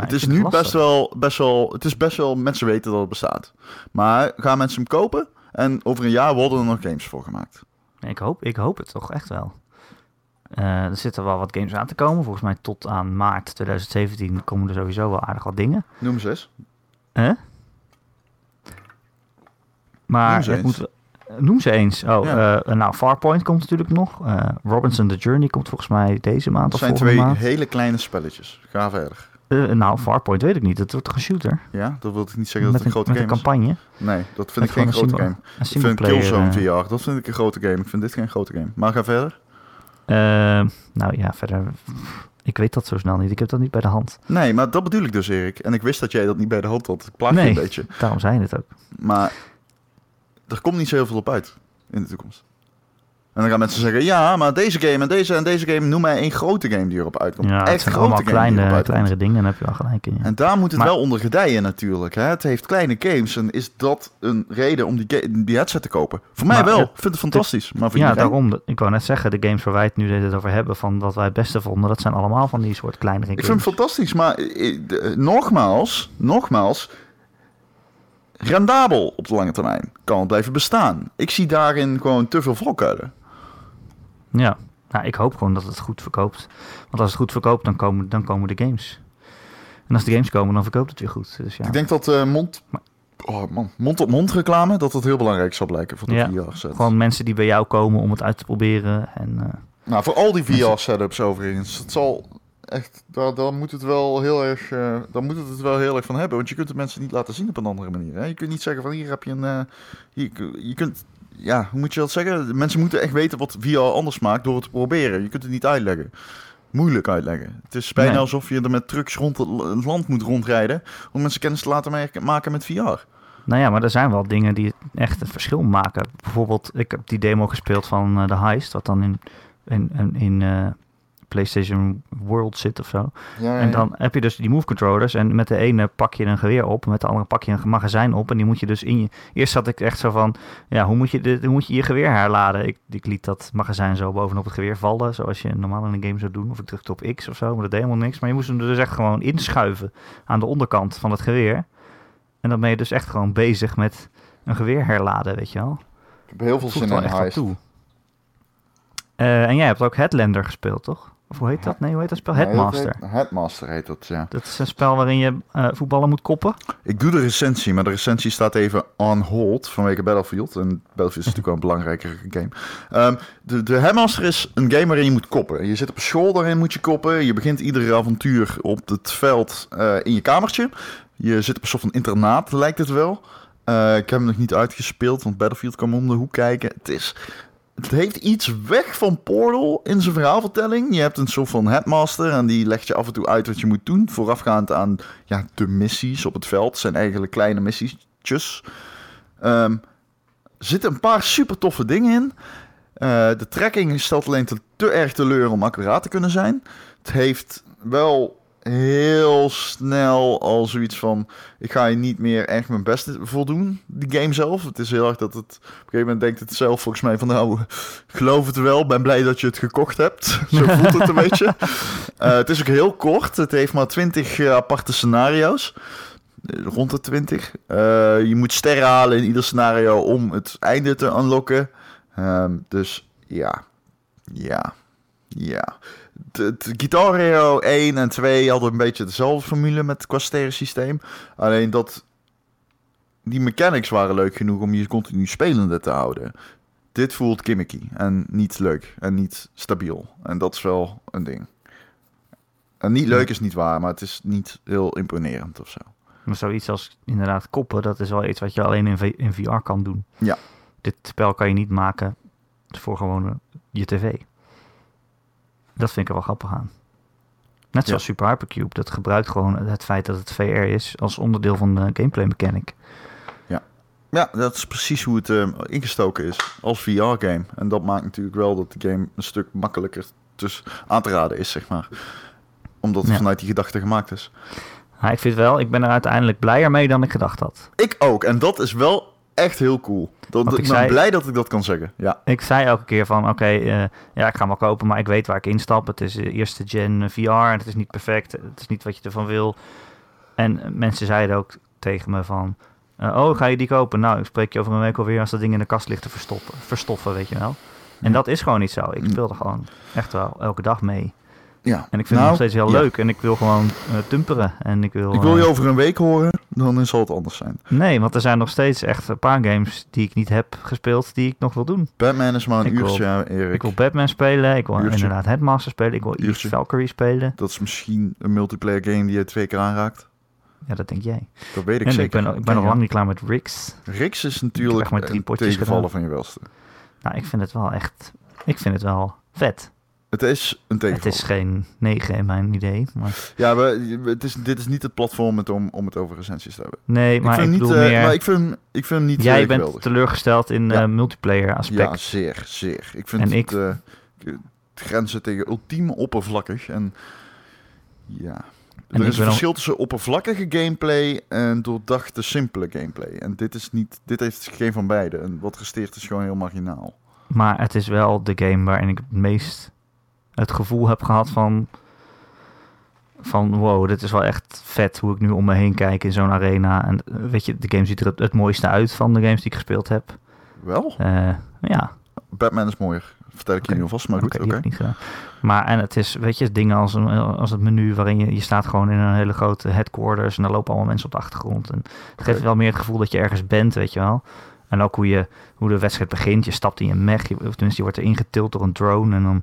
Het is nu best wel, best wel, het is best wel, mensen weten dat het bestaat. Maar gaan mensen hem kopen? En over een jaar worden er nog games voor gemaakt. Ik hoop, ik hoop het toch echt wel. Eh, er zitten wel wat games aan te komen. Volgens mij tot aan maart 2017 komen er sowieso wel aardig wat dingen. Noem ze eens. Hè? Maar Noem ze het eens. moet, noem ze eens. Oh, Ja. eh, nou, Farpoint komt natuurlijk nog. Eh, Robinson The Journey komt volgens mij deze maand of zijn twee maand. hele kleine spelletjes. Ga verder. Eh, nou, Farpoint weet ik niet. Het wordt een shooter? Ja, dat wil ik niet zeggen dat het een een, grote met een game is. campagne. Nee, dat vind ik geen grote een game. Een Ik vind. Killzone eh, VR, dat vind ik een grote game. Ik vind dit geen grote game. Maar ga verder. eh, nou ja, verder... Ik weet dat zo snel niet. Ik heb dat niet bij de hand. Nee, maar dat bedoel ik dus, Erik. En ik wist dat jij dat niet bij de hand had. Ik plaag je Nee. een beetje. Daarom zei je het ook. Maar er komt niet zo heel veel op uit in de toekomst. En dan gaan mensen zeggen, ja, maar deze game en deze en deze game, noem mij één grote game die erop uitkomt. Ja, het Echt zijn grote allemaal game kleine, kleinere dingen. Dan heb je wel gelijk in. Ja. En daar moet het Maar- wel onder gedijen natuurlijk. Hè? Het heeft kleine games en is dat een reden om die, die headset te kopen? Voor mij Maar wel. Ik vind het fantastisch. Maar voor Ja, iedereen? daarom. Ik wou net zeggen, de games waar wij het nu het over hebben, van wat wij het beste vonden, dat zijn allemaal van die soort kleinere Ik games. vind het fantastisch, maar eh, de- eh, nogmaals, nogmaals, rendabel op de lange termijn kan het blijven bestaan. Ik zie daarin gewoon te veel valkuilen. Ja, nou, ik hoop gewoon dat het goed verkoopt. Want als het goed verkoopt, dan komen, dan komen de games. En als de games komen, dan verkoopt het weer goed. Dus ja, Ik denk dat eh, mond, oh man, mond-op-mond reclame, dat dat heel belangrijk zal blijken voor de Ja, VR-set. gewoon mensen die bij jou komen om het uit te proberen. En, eh, Nou, voor al die VR-setups overigens, het zal echt, daar, daar moet het wel heel erg, daar moet het het wel heel erg van hebben, want je kunt de mensen niet laten zien op een andere manier. Hè? Je kunt niet zeggen van hier heb je een, hier, je kunt, ja, hoe moet je dat zeggen? De Mensen moeten echt weten wat VR anders maakt door het te proberen. Je kunt het niet uitleggen. Moeilijk uitleggen. Het is bijna Nee. alsof je er met trucks rond het het land moet rondrijden om mensen kennis te laten maken met VR. nou ja, maar er zijn wel dingen die echt een verschil maken. Bijvoorbeeld, ik heb die demo gespeeld van eh, The Heist, wat dan in, in, in, in eh, PlayStation World zit of zo. Ja, En dan heb je dus die move controllers. En met de ene pak je een geweer op. En met de andere pak je een magazijn op. En die moet je dus in je. Eerst zat ik echt zo van. Ja, hoe moet je, dit, hoe moet je je geweer herladen? Ik, ik liet dat magazijn zo bovenop het geweer vallen. Zoals je normaal in een game zou doen. Of ik drukte op X of zo. Maar dat deed helemaal niks. Maar je moest hem er dus echt gewoon inschuiven. Aan de onderkant van het geweer. En dan ben je dus echt gewoon bezig met een geweer herladen. Weet je wel. ik heb heel veel zin in echt Heist. toe. Eh, en jij hebt ook Headlander gespeeld, toch? Of hoe heet dat? Nee, hoe heet dat spel? Nee, Headmaster. heet- Headmaster heet dat, ja. Dat is een spel waarin je eh voetballen moet koppen. Ik doe de recensie, maar de recensie staat even on hold vanwege Battlefield. En Battlefield is <laughs> natuurlijk wel een belangrijkere game. Ehm, de, de Headmaster is een game waarin je moet koppen. Je zit op een school, daarin moet je koppen. Je begint iedere avontuur op het veld eh, in je kamertje. Je zit op een soort van internaat, lijkt het wel. Eh, ik heb hem nog niet uitgespeeld, want Battlefield kwam om de hoek kijken. Het is... Het heeft iets weg van Portal in zijn verhaalvertelling. Je hebt een soort van headmaster en die legt je af en toe uit wat je moet doen. Voorafgaand aan ja, de missies op het veld. Zijn eigenlijk kleine missietjes. Ehm, er zitten een paar super toffe dingen in. Eh, de tracking stelt alleen te, te erg teleur om accuraat te kunnen zijn. Het heeft wel heel snel al zoiets van... ik ga je niet meer echt mijn best voldoen, die game zelf. Het is heel erg dat het... op een gegeven moment denkt het zelf volgens mij van... nou, geloof het wel, ben blij dat je het gekocht hebt. <laughs> Zo voelt het een beetje. <laughs> Eh, het is ook heel kort. Het heeft maar 20 eh, aparte scenario's. Eh, Rond de 20. Eh, je moet sterren halen in ieder scenario om het einde te unlocken. Ehm, dus ja, ja, ja. De, de Guitar Hero 1 en 2 hadden een beetje dezelfde formule met het qua systeem. Alleen dat die mechanics waren leuk genoeg om je continu spelende te houden. Dit voelt gimmicky en niet leuk en niet stabiel. En dat is wel een ding. En niet leuk is niet waar, maar het is niet heel imponerend of zo. Maar zoiets als inderdaad koppen, dat is wel iets wat je alleen in, V- in VR kan doen. Ja. Dit spel kan je niet maken voor gewoon je tv. Dat vind ik er wel grappig aan. Net Ja. zoals Super Hypercube, dat gebruikt gewoon het feit dat het VR is als onderdeel van de gameplay mechanic. Ja, dat is precies hoe het eh, ingestoken is als VR-game. En dat maakt natuurlijk wel dat de game een stuk makkelijker dus aan te raden is, zeg maar. Omdat het Ja. vanuit die gedachte gemaakt is. Maar ik vind wel, ik ben er uiteindelijk blijer mee dan ik gedacht had. Ik ook. En dat is wel echt heel cool. Dat, Want ik ik ben zei- blij dat ik dat kan zeggen. Ja, Ik zei elke keer van, oké, eh, ja, ik ga hem kopen, maar ik weet waar ik instap. Het is eh, eerste gen eh, VR en het is niet perfect. Het is niet wat je ervan wil. En mensen zeiden ook tegen me van, oh, ga je die kopen? Nou, ik spreek je over een week alweer als dat ding in de kast ligt te verstoppen, verstoffen, weet je wel. En Ja. dat is gewoon niet zo. Ik Mm. speel er gewoon echt wel elke dag mee. Ja. En ik vind Nou, het nog steeds heel ja. leuk. En ik wil gewoon eh, tumperen. En ik wil... Ik wil je eh, over een week horen, dan zal het anders zijn. Nee, want er zijn nog steeds echt een paar games die ik niet heb gespeeld, die ik nog wil doen. Batman is maar een Ik wil- uurtje, Erik. Ik wil Batman spelen, ik wil Uurtje. inderdaad Headmaster spelen, ik wil Eve. Valkyrie spelen. Dat is misschien een multiplayer game die je twee keer aanraakt. Ja, dat denk jij. Dat weet ik en zeker. ik ben, ik ben nog je? lang niet klaar met Rix. Rix is natuurlijk maar drie een potjes tegenvallen gedaan. van je welste. Nou, ik vind het wel echt... Ik vind het wel vet. Het is een tegenvaller. Het is geen 9 in mijn idee. Maar Ja, we, het is, dit is niet het platform met om, om het over recensies te hebben. nee, maar ik, vind niet, eh, meer... maar ik vind, hem- ik vind hem niet jij eh, bent geweldig. teleurgesteld in Ja. eh, multiplayer aspect. Ja, zeer, zeer. Ik vind En het, ik- het grenzen tegen ultiem oppervlakkig. En ja, En er is een verschil tussen oppervlakkige gameplay en doordachte, simpele gameplay. En dit is niet, dit heeft geen van beide. En wat resteert is gewoon heel marginaal. Maar het is wel de game waarin ik het meest het gevoel heb gehad van... Van wow, dit is wel echt vet hoe ik nu om me heen kijk in zo'n arena. En eh, weet je, de game ziet er het, het mooiste uit van de games die ik gespeeld heb. Wel, Eh, ja, Batman is mooier. Vertel ik je Oké. nu alvast, maar goed, Oké, gedaan. Maar en het is, weet je, dingen als, een, als het menu waarin je, je staat gewoon in een hele grote headquarters en daar lopen allemaal mensen op de achtergrond. En het geeft wel meer het gevoel dat je ergens bent, weet je wel. En ook hoe, je, hoe de wedstrijd begint. Je stapt in je mech, je, of tenminste je wordt erin getild door een drone. En dan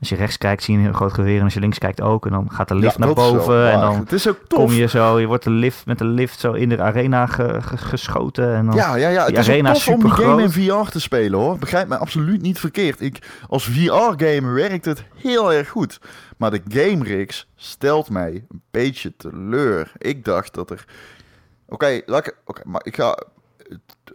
als je rechts kijkt zie je een groot geweer en als je links kijkt ook. En dan gaat de lift Ja, naar boven en dan Het is ook tof. kom je zo, je wordt de lift, met de lift zo in de arena ge- ge- geschoten. En dan, Ja, ja, ja. Het is arena tof om die game in. VR te spelen hoor. Begrijp me absoluut niet verkeerd. Ik, als VR-gamer werkt het heel erg goed. Maar de game rigs stelt mij een beetje teleur. Ik dacht dat er... Oké, ik... Oké, maar ik ga...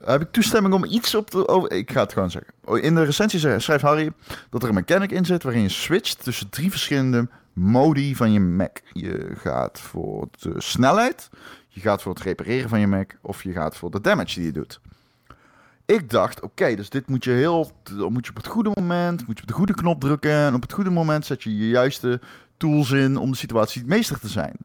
Heb ik toestemming om iets op te... Over... Ik ga het gewoon zeggen. Oh, In de recensie schrijft Harry dat er een mechanic in zit... waarin je switcht tussen drie verschillende modi van je Mac. Je gaat voor de snelheid... Je gaat voor het repareren van je Mac of je gaat voor de damage die je doet. Ik dacht, oké, dus dit moet je heel, moet je op het goede moment, moet je op de goede knop drukken en op het goede moment zet je je juiste tools in om de situatie meester te zijn.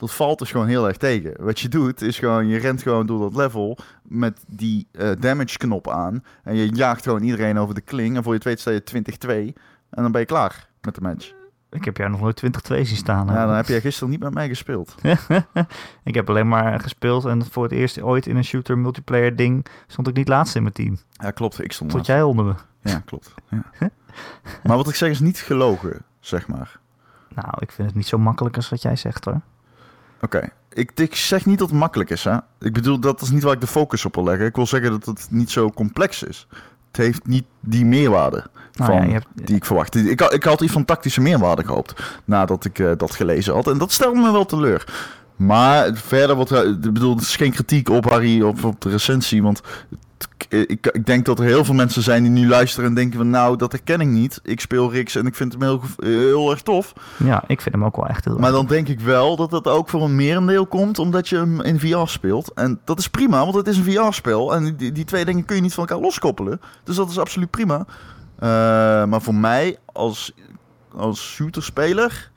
Dat valt dus gewoon heel erg tegen. Wat je doet is gewoon, je rent gewoon door dat level met die eh, damage knop aan en je jaagt gewoon iedereen over de kling en voor je het weet sta je 20-2 en dan ben je klaar met de match. Ik heb jou nog nooit 20-2 zien staan. hè. Ja, dan heb jij gisteren niet met mij gespeeld. <laughs> ik heb alleen maar gespeeld en voor het eerst ooit in een shooter multiplayer ding stond ik niet laatst in mijn team. Ja, klopt. Ik stond Tot jij onder me. Ja, klopt. Ja. <laughs> maar wat ik zeg is niet gelogen, zeg maar. Nou, ik vind het niet zo makkelijk als wat jij zegt hoor. Oké. Ik, ik zeg niet dat het makkelijk is, hè. Ik bedoel, dat is niet waar ik de focus op wil leggen. Ik wil zeggen dat het niet zo complex is. Het heeft niet die meerwaarde Nou van, ja, je hebt, die ik verwacht. Ik, had- ik had iets van tactische meerwaarde gehoopt nadat ik eh, dat gelezen had. En dat stelde me wel teleur. Maar verder, wat, ik bedoel, het is geen kritiek op Harry of op de recensie. Want ik, ik denk dat er heel veel mensen zijn die nu luisteren en denken van... Nou, dat herken ik niet. Ik speel Rix en ik vind hem heel, heel erg tof. ja, ik vind hem ook wel echt heel Maar dan denk ik wel dat dat ook voor een merendeel komt omdat je hem in VR speelt. En dat is prima, want het is een VR-spel. En die, die twee dingen kun je niet van elkaar loskoppelen. Dus dat is absoluut prima. Eh, maar voor mij als, als shooterspeler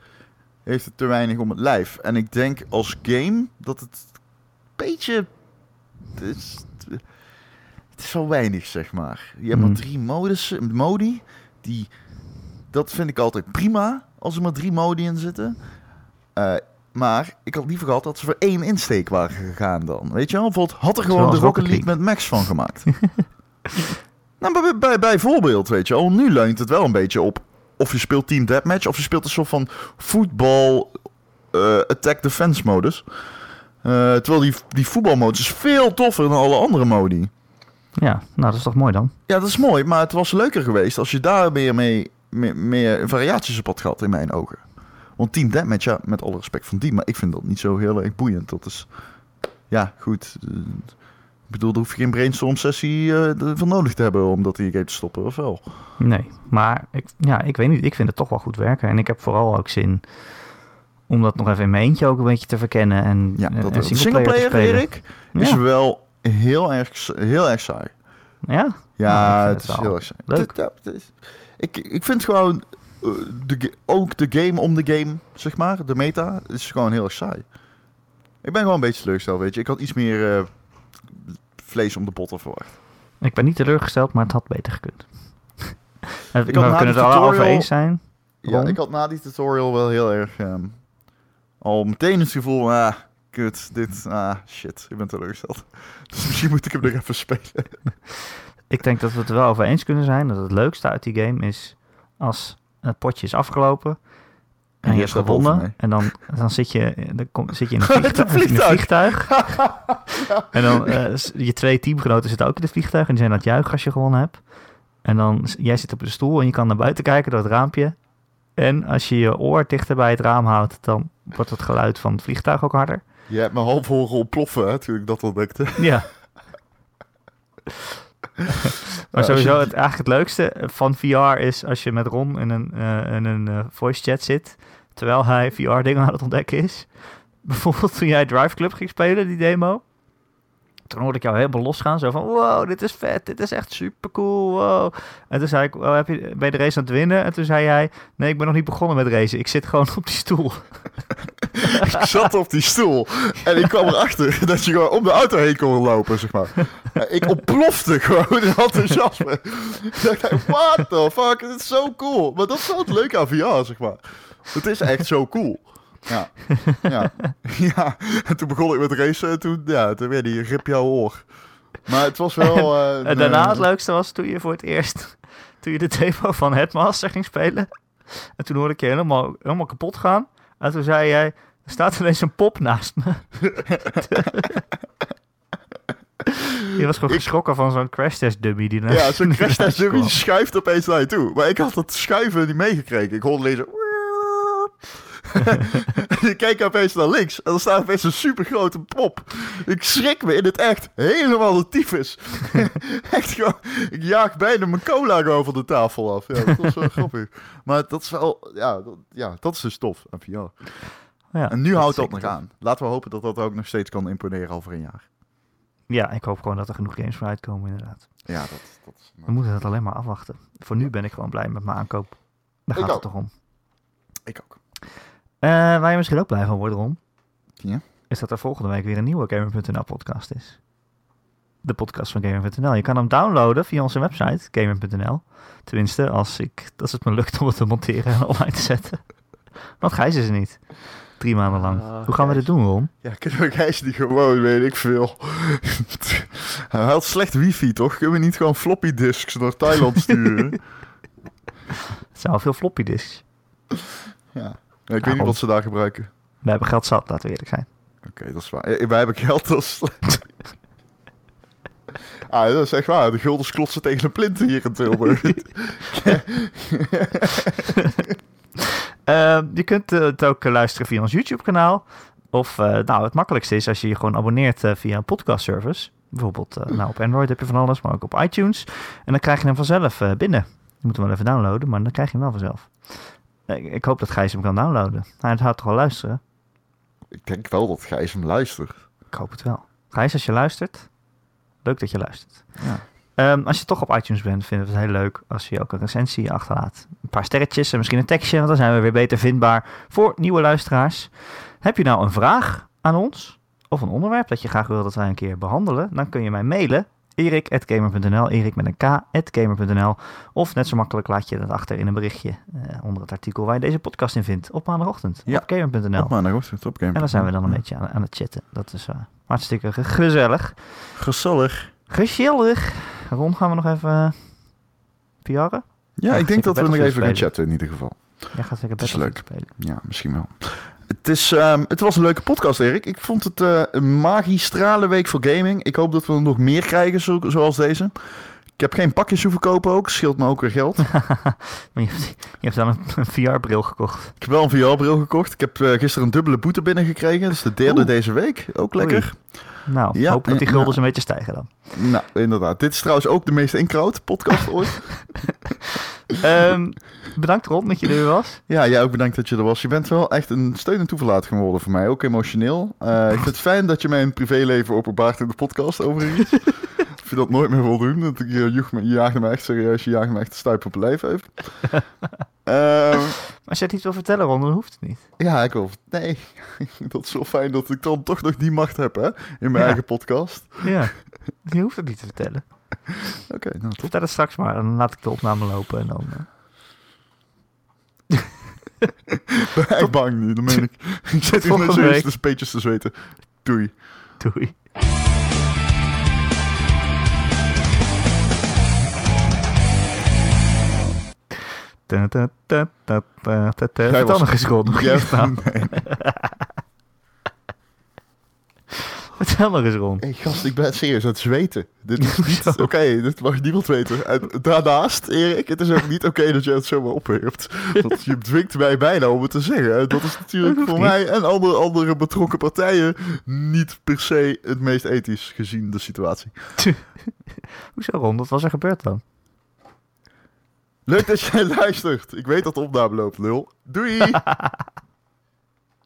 heeft het te weinig om het lijf. En ik denk als game dat het een beetje... Het is, het is wel weinig, zeg maar. Je hebt Hmm. maar drie modus, modi. Die, dat vind ik altijd prima, als er maar drie modi in zitten. Eh, maar ik had liever gehad dat ze voor één insteek waren gegaan dan. Weet je wel? Bijvoorbeeld, had er gewoon de Rocket Rocket League met Max van gemaakt. <laughs> nou, bij, bij, bijvoorbeeld, weet je wel. Nu leunt het wel een beetje op of je speelt Team Deathmatch... of je speelt een soort van voetbal eh, attack defense modus. Eh, terwijl die, die voetbalmodus is veel toffer dan alle andere modi. Ja, nou dat is toch mooi dan? Ja, dat is mooi, maar het was leuker geweest als je daar meer, mee, meer, meer variaties op had gehad, in mijn ogen. Want Team Deathmatch, ja, met alle respect van team, maar ik vind dat niet zo heel erg boeiend. Dat is, ja, goed. ik bedoel, daar hoef je geen brainstorm sessie eh, van nodig te hebben om dat die game te stoppen, of wel? Nee, maar ik, ja, ik weet niet. Ik vind het toch wel goed werken. En ik heb vooral ook zin om dat nog even in mijn eentje ook een beetje te verkennen. En, Ja, dat en singleplayer te singleplayer, spelen. Erik, is Ja. wel heel erg, heel erg saai. Ja? Ja, Nou, het is heel erg saai. leuk. Het- het is- ik, ik vind gewoon, eh, de, ook de game om de game, zeg maar, de meta, is gewoon heel erg saai. Ik ben gewoon een beetje teleurgesteld, weet je. Ik had iets meer eh, vlees om de botten verwacht. Ik ben niet teleurgesteld, maar het had beter gekund. <laughs> Ik we kunnen het er al over tutorial- eens zijn. Ja, ik had na die tutorial wel heel erg ehm, al meteen het gevoel, ah, kut, dit, ah, shit, ik ben teleurgesteld. <laughs> Dus misschien moet ik hem nog even spelen. Ik denk dat we het er wel over eens kunnen zijn dat het leukste uit die game is als het potje is afgelopen en, je je hebt gewonnen. En dan, dan zit, je, dan kom, zit je in een <laughs> vliegtuig. in een vliegtuig. <laughs> En dan eh, je twee teamgenoten zitten ook in het vliegtuig en die zijn aan het juichen als je gewonnen hebt. En dan, jij zit op de stoel en je kan naar buiten kijken door het raampje. En als je je oor dichter bij het raam houdt, dan wordt het geluid van het vliegtuig ook harder. Je hebt me half horen ontploffen, hè, toen ik dat ontdekte. Ja. <laughs> Maar sowieso, het, eigenlijk het leukste van VR is als je met Ron in een, eh, in een eh, voice chat zit, terwijl hij VR-dingen aan het ontdekken is. <laughs> Bijvoorbeeld toen jij Drive Club ging spelen, die demo. Toen hoorde ik jou helemaal losgaan, zo van, wow, dit is vet, dit is echt super cool, wow. En toen zei ik, oh, heb je, ben je de race aan het winnen? En toen zei jij, nee, ik ben nog niet begonnen met racen, ik zit gewoon <laughs> op die stoel. <laughs> Ik zat op die stoel en ik kwam erachter <laughs> dat je gewoon om de auto heen kon lopen, zeg maar. Ik ontplofte gewoon in enthousiasme. Ik dacht, what the fuck, dit is zo cool. Maar dat is wel het leuke aan zeg maar. Het is echt zo cool. Ja, ja, <laughs> ja. En toen begon ik met racen en toen, ja, toen werd die rip jouw oor. Maar het was wel... <laughs> eh, En daarna een- het leukste was toen je voor het eerst, <laughs> toen je de demo van Headmaster ging spelen. En toen hoorde ik je helemaal, helemaal kapot gaan. En toen zei jij, er staat ineens een pop naast me. je was gewoon Ik- geschrokken van zo'n crash test dummy die Ja, zo'n crash test dummy schuift opeens naar je toe. Maar ik had dat schuiven niet meegekregen. Ik hoorde lezen. <laughs> je kijkt opeens naar links en er staat opeens een supergrote pop. Ik schrik me in het echt helemaal de tyfus. <laughs> echt gewoon, ik jaag bijna mijn cola van de tafel af. Ja, dat was wel <laughs> grappig. Maar dat is wel, ja, dat, ja, dat is dus tof aan VR. Ja, En nu houdt dat nog tof. aan. Laten we hopen dat dat ook nog steeds kan imponeren over een jaar. Ja, ik hoop gewoon dat er genoeg games voor uitkomen inderdaad. Ja, dat, dat is... We moeten het alleen maar afwachten. Voor nu ben ik gewoon blij met mijn aankoop. Daar Ik gaat het toch om. Ik ook. Eh, waar je misschien ook blij van wordt, Ron, Ja? is dat er volgende week weer een nieuwe Gamer.nl podcast is. De podcast van Gamer.nl. Je kan hem downloaden via onze website, Gamer.nl. Tenminste, als, ik, als het me lukt om het te monteren en <laughs> online te zetten. Want Gijs is er niet. Drie maanden lang. Ah, Hoe gaan we dit doen, Ron? Ja, kunnen we Gijs niet gewoon, weet ik veel. <laughs> Hij had slecht wifi, toch? Kunnen we niet gewoon floppy disks naar Thailand sturen? <laughs> Het zijn al veel floppy disks. ja. Ik weet niet wat ze daar gebruiken. We hebben geld zat, laten we eerlijk zijn. Oké, dat is waar. Eh, Wij hebben geld. <laughs> Ah, dat is echt waar. De guldens klotsen tegen een plinten hier in Tilburg. <laughs> <laughs> Eh, je kunt eh, het ook eh, luisteren via ons YouTube-kanaal. Of, nou, het makkelijkste is als je je gewoon abonneert via een podcast-service. Bijvoorbeeld, nou, op Android heb je van alles, maar ook op iTunes. En dan krijg je hem vanzelf binnen. Je moet hem wel even downloaden, maar dan krijg je hem wel vanzelf. Ik, ik hoop dat Gijs hem kan downloaden. Hij gaat toch wel luisteren? ik denk wel dat Gijs hem luistert. Ik hoop het wel. Gijs, als je luistert, leuk dat je luistert. Ja. Ehm, als je toch op iTunes bent, vinden we het heel leuk als je ook een recensie achterlaat. Een paar sterretjes en misschien een tekstje, want dan zijn we weer beter vindbaar voor nieuwe luisteraars. Heb je nou een vraag aan ons of een onderwerp dat je graag wil dat wij een keer behandelen, dan kun je mij mailen Erik.gamer.nl, Erik met een k.gamer.nl. Of net zo makkelijk laat je dat achter in een berichtje eh, onder het artikel waar je deze podcast in vindt. Op maandagochtend Ja. op gamer.nl. Op maandagochtend op Game. En dan zijn we dan een beetje aan, aan het chatten. Dat is eh, hartstikke ge- gezellig. Gezellig. Gezellig. Ron, gaan we nog even uh, PR'en? Ja, Ja, ik denk dat we nog even gaan chatten in ieder geval. Jij gaat zeker is Battlefield spelen. Ja, misschien wel. Het, is, ehm, het was een leuke podcast, Erik. Ik vond het eh, een magistrale week voor gaming. Ik hoop dat we er nog meer krijgen, zo- zoals deze. Ik heb geen pakjes hoeven kopen ook. Scheelt me ook weer geld. <laughs> Je, hebt- je hebt dan een, een VR-bril gekocht. Ik heb wel een VR-bril gekocht. Ik heb eh, gisteren een dubbele boete binnengekregen. Dat is de derde Oeh. deze week. Ook lekker. Nou, Ja, hoop dat die ja, guldens een beetje stijgen dan. Nou, inderdaad. Dit is trouwens ook de meest inkraut podcast <laughs> ooit. Ehm, bedankt Ron dat je er was. Ja, jij ook bedankt dat je er was. Je bent wel echt een steun en toeverlaat geworden voor mij, ook emotioneel. Eh, ik vind het fijn dat je mijn privéleven openbaart in de podcast overigens. <laughs> ik vind dat nooit meer wil doen. Dat ik, je, je jaagde me echt serieus, je jaagde me echt de stuip op mijn lijf <laughs> even. Maar als jij het iets wil vertellen Ron, dan hoeft het niet. ja, ik wil... Nee, <laughs> dat is wel fijn dat ik dan toch nog die macht heb, hè? In mijn Ja. eigen podcast. Ja, je hoeft het niet te vertellen. <laughs> Oké, nou top. Vertel het straks maar, dan laat ik de opname lopen en dan... eh, Ik <laughs> ben echt bang nu, dat meen ik. <laughs> ik zit week. de speetjes te zweten. Doei. Doei. Vertel nog eens Jij- nou? Nee. Vertel nog eens Ron. Hey gast, ik ben serieus aan het zweten. Dit is niet oké, dit mag niemand weten. En daarnaast, Erik, het is ook niet oké dat je het zomaar opwerpt. Want je dwingt mij bijna om het te zeggen. En Dat is natuurlijk Dat voor niet. mij en andere, andere betrokken partijen niet per se het meest ethisch gezien de situatie. <laughs> Hoezo Ron, wat was er gebeurd dan? Leuk dat jij luistert. Ik weet dat de opname loopt, lul. Doei! <laughs>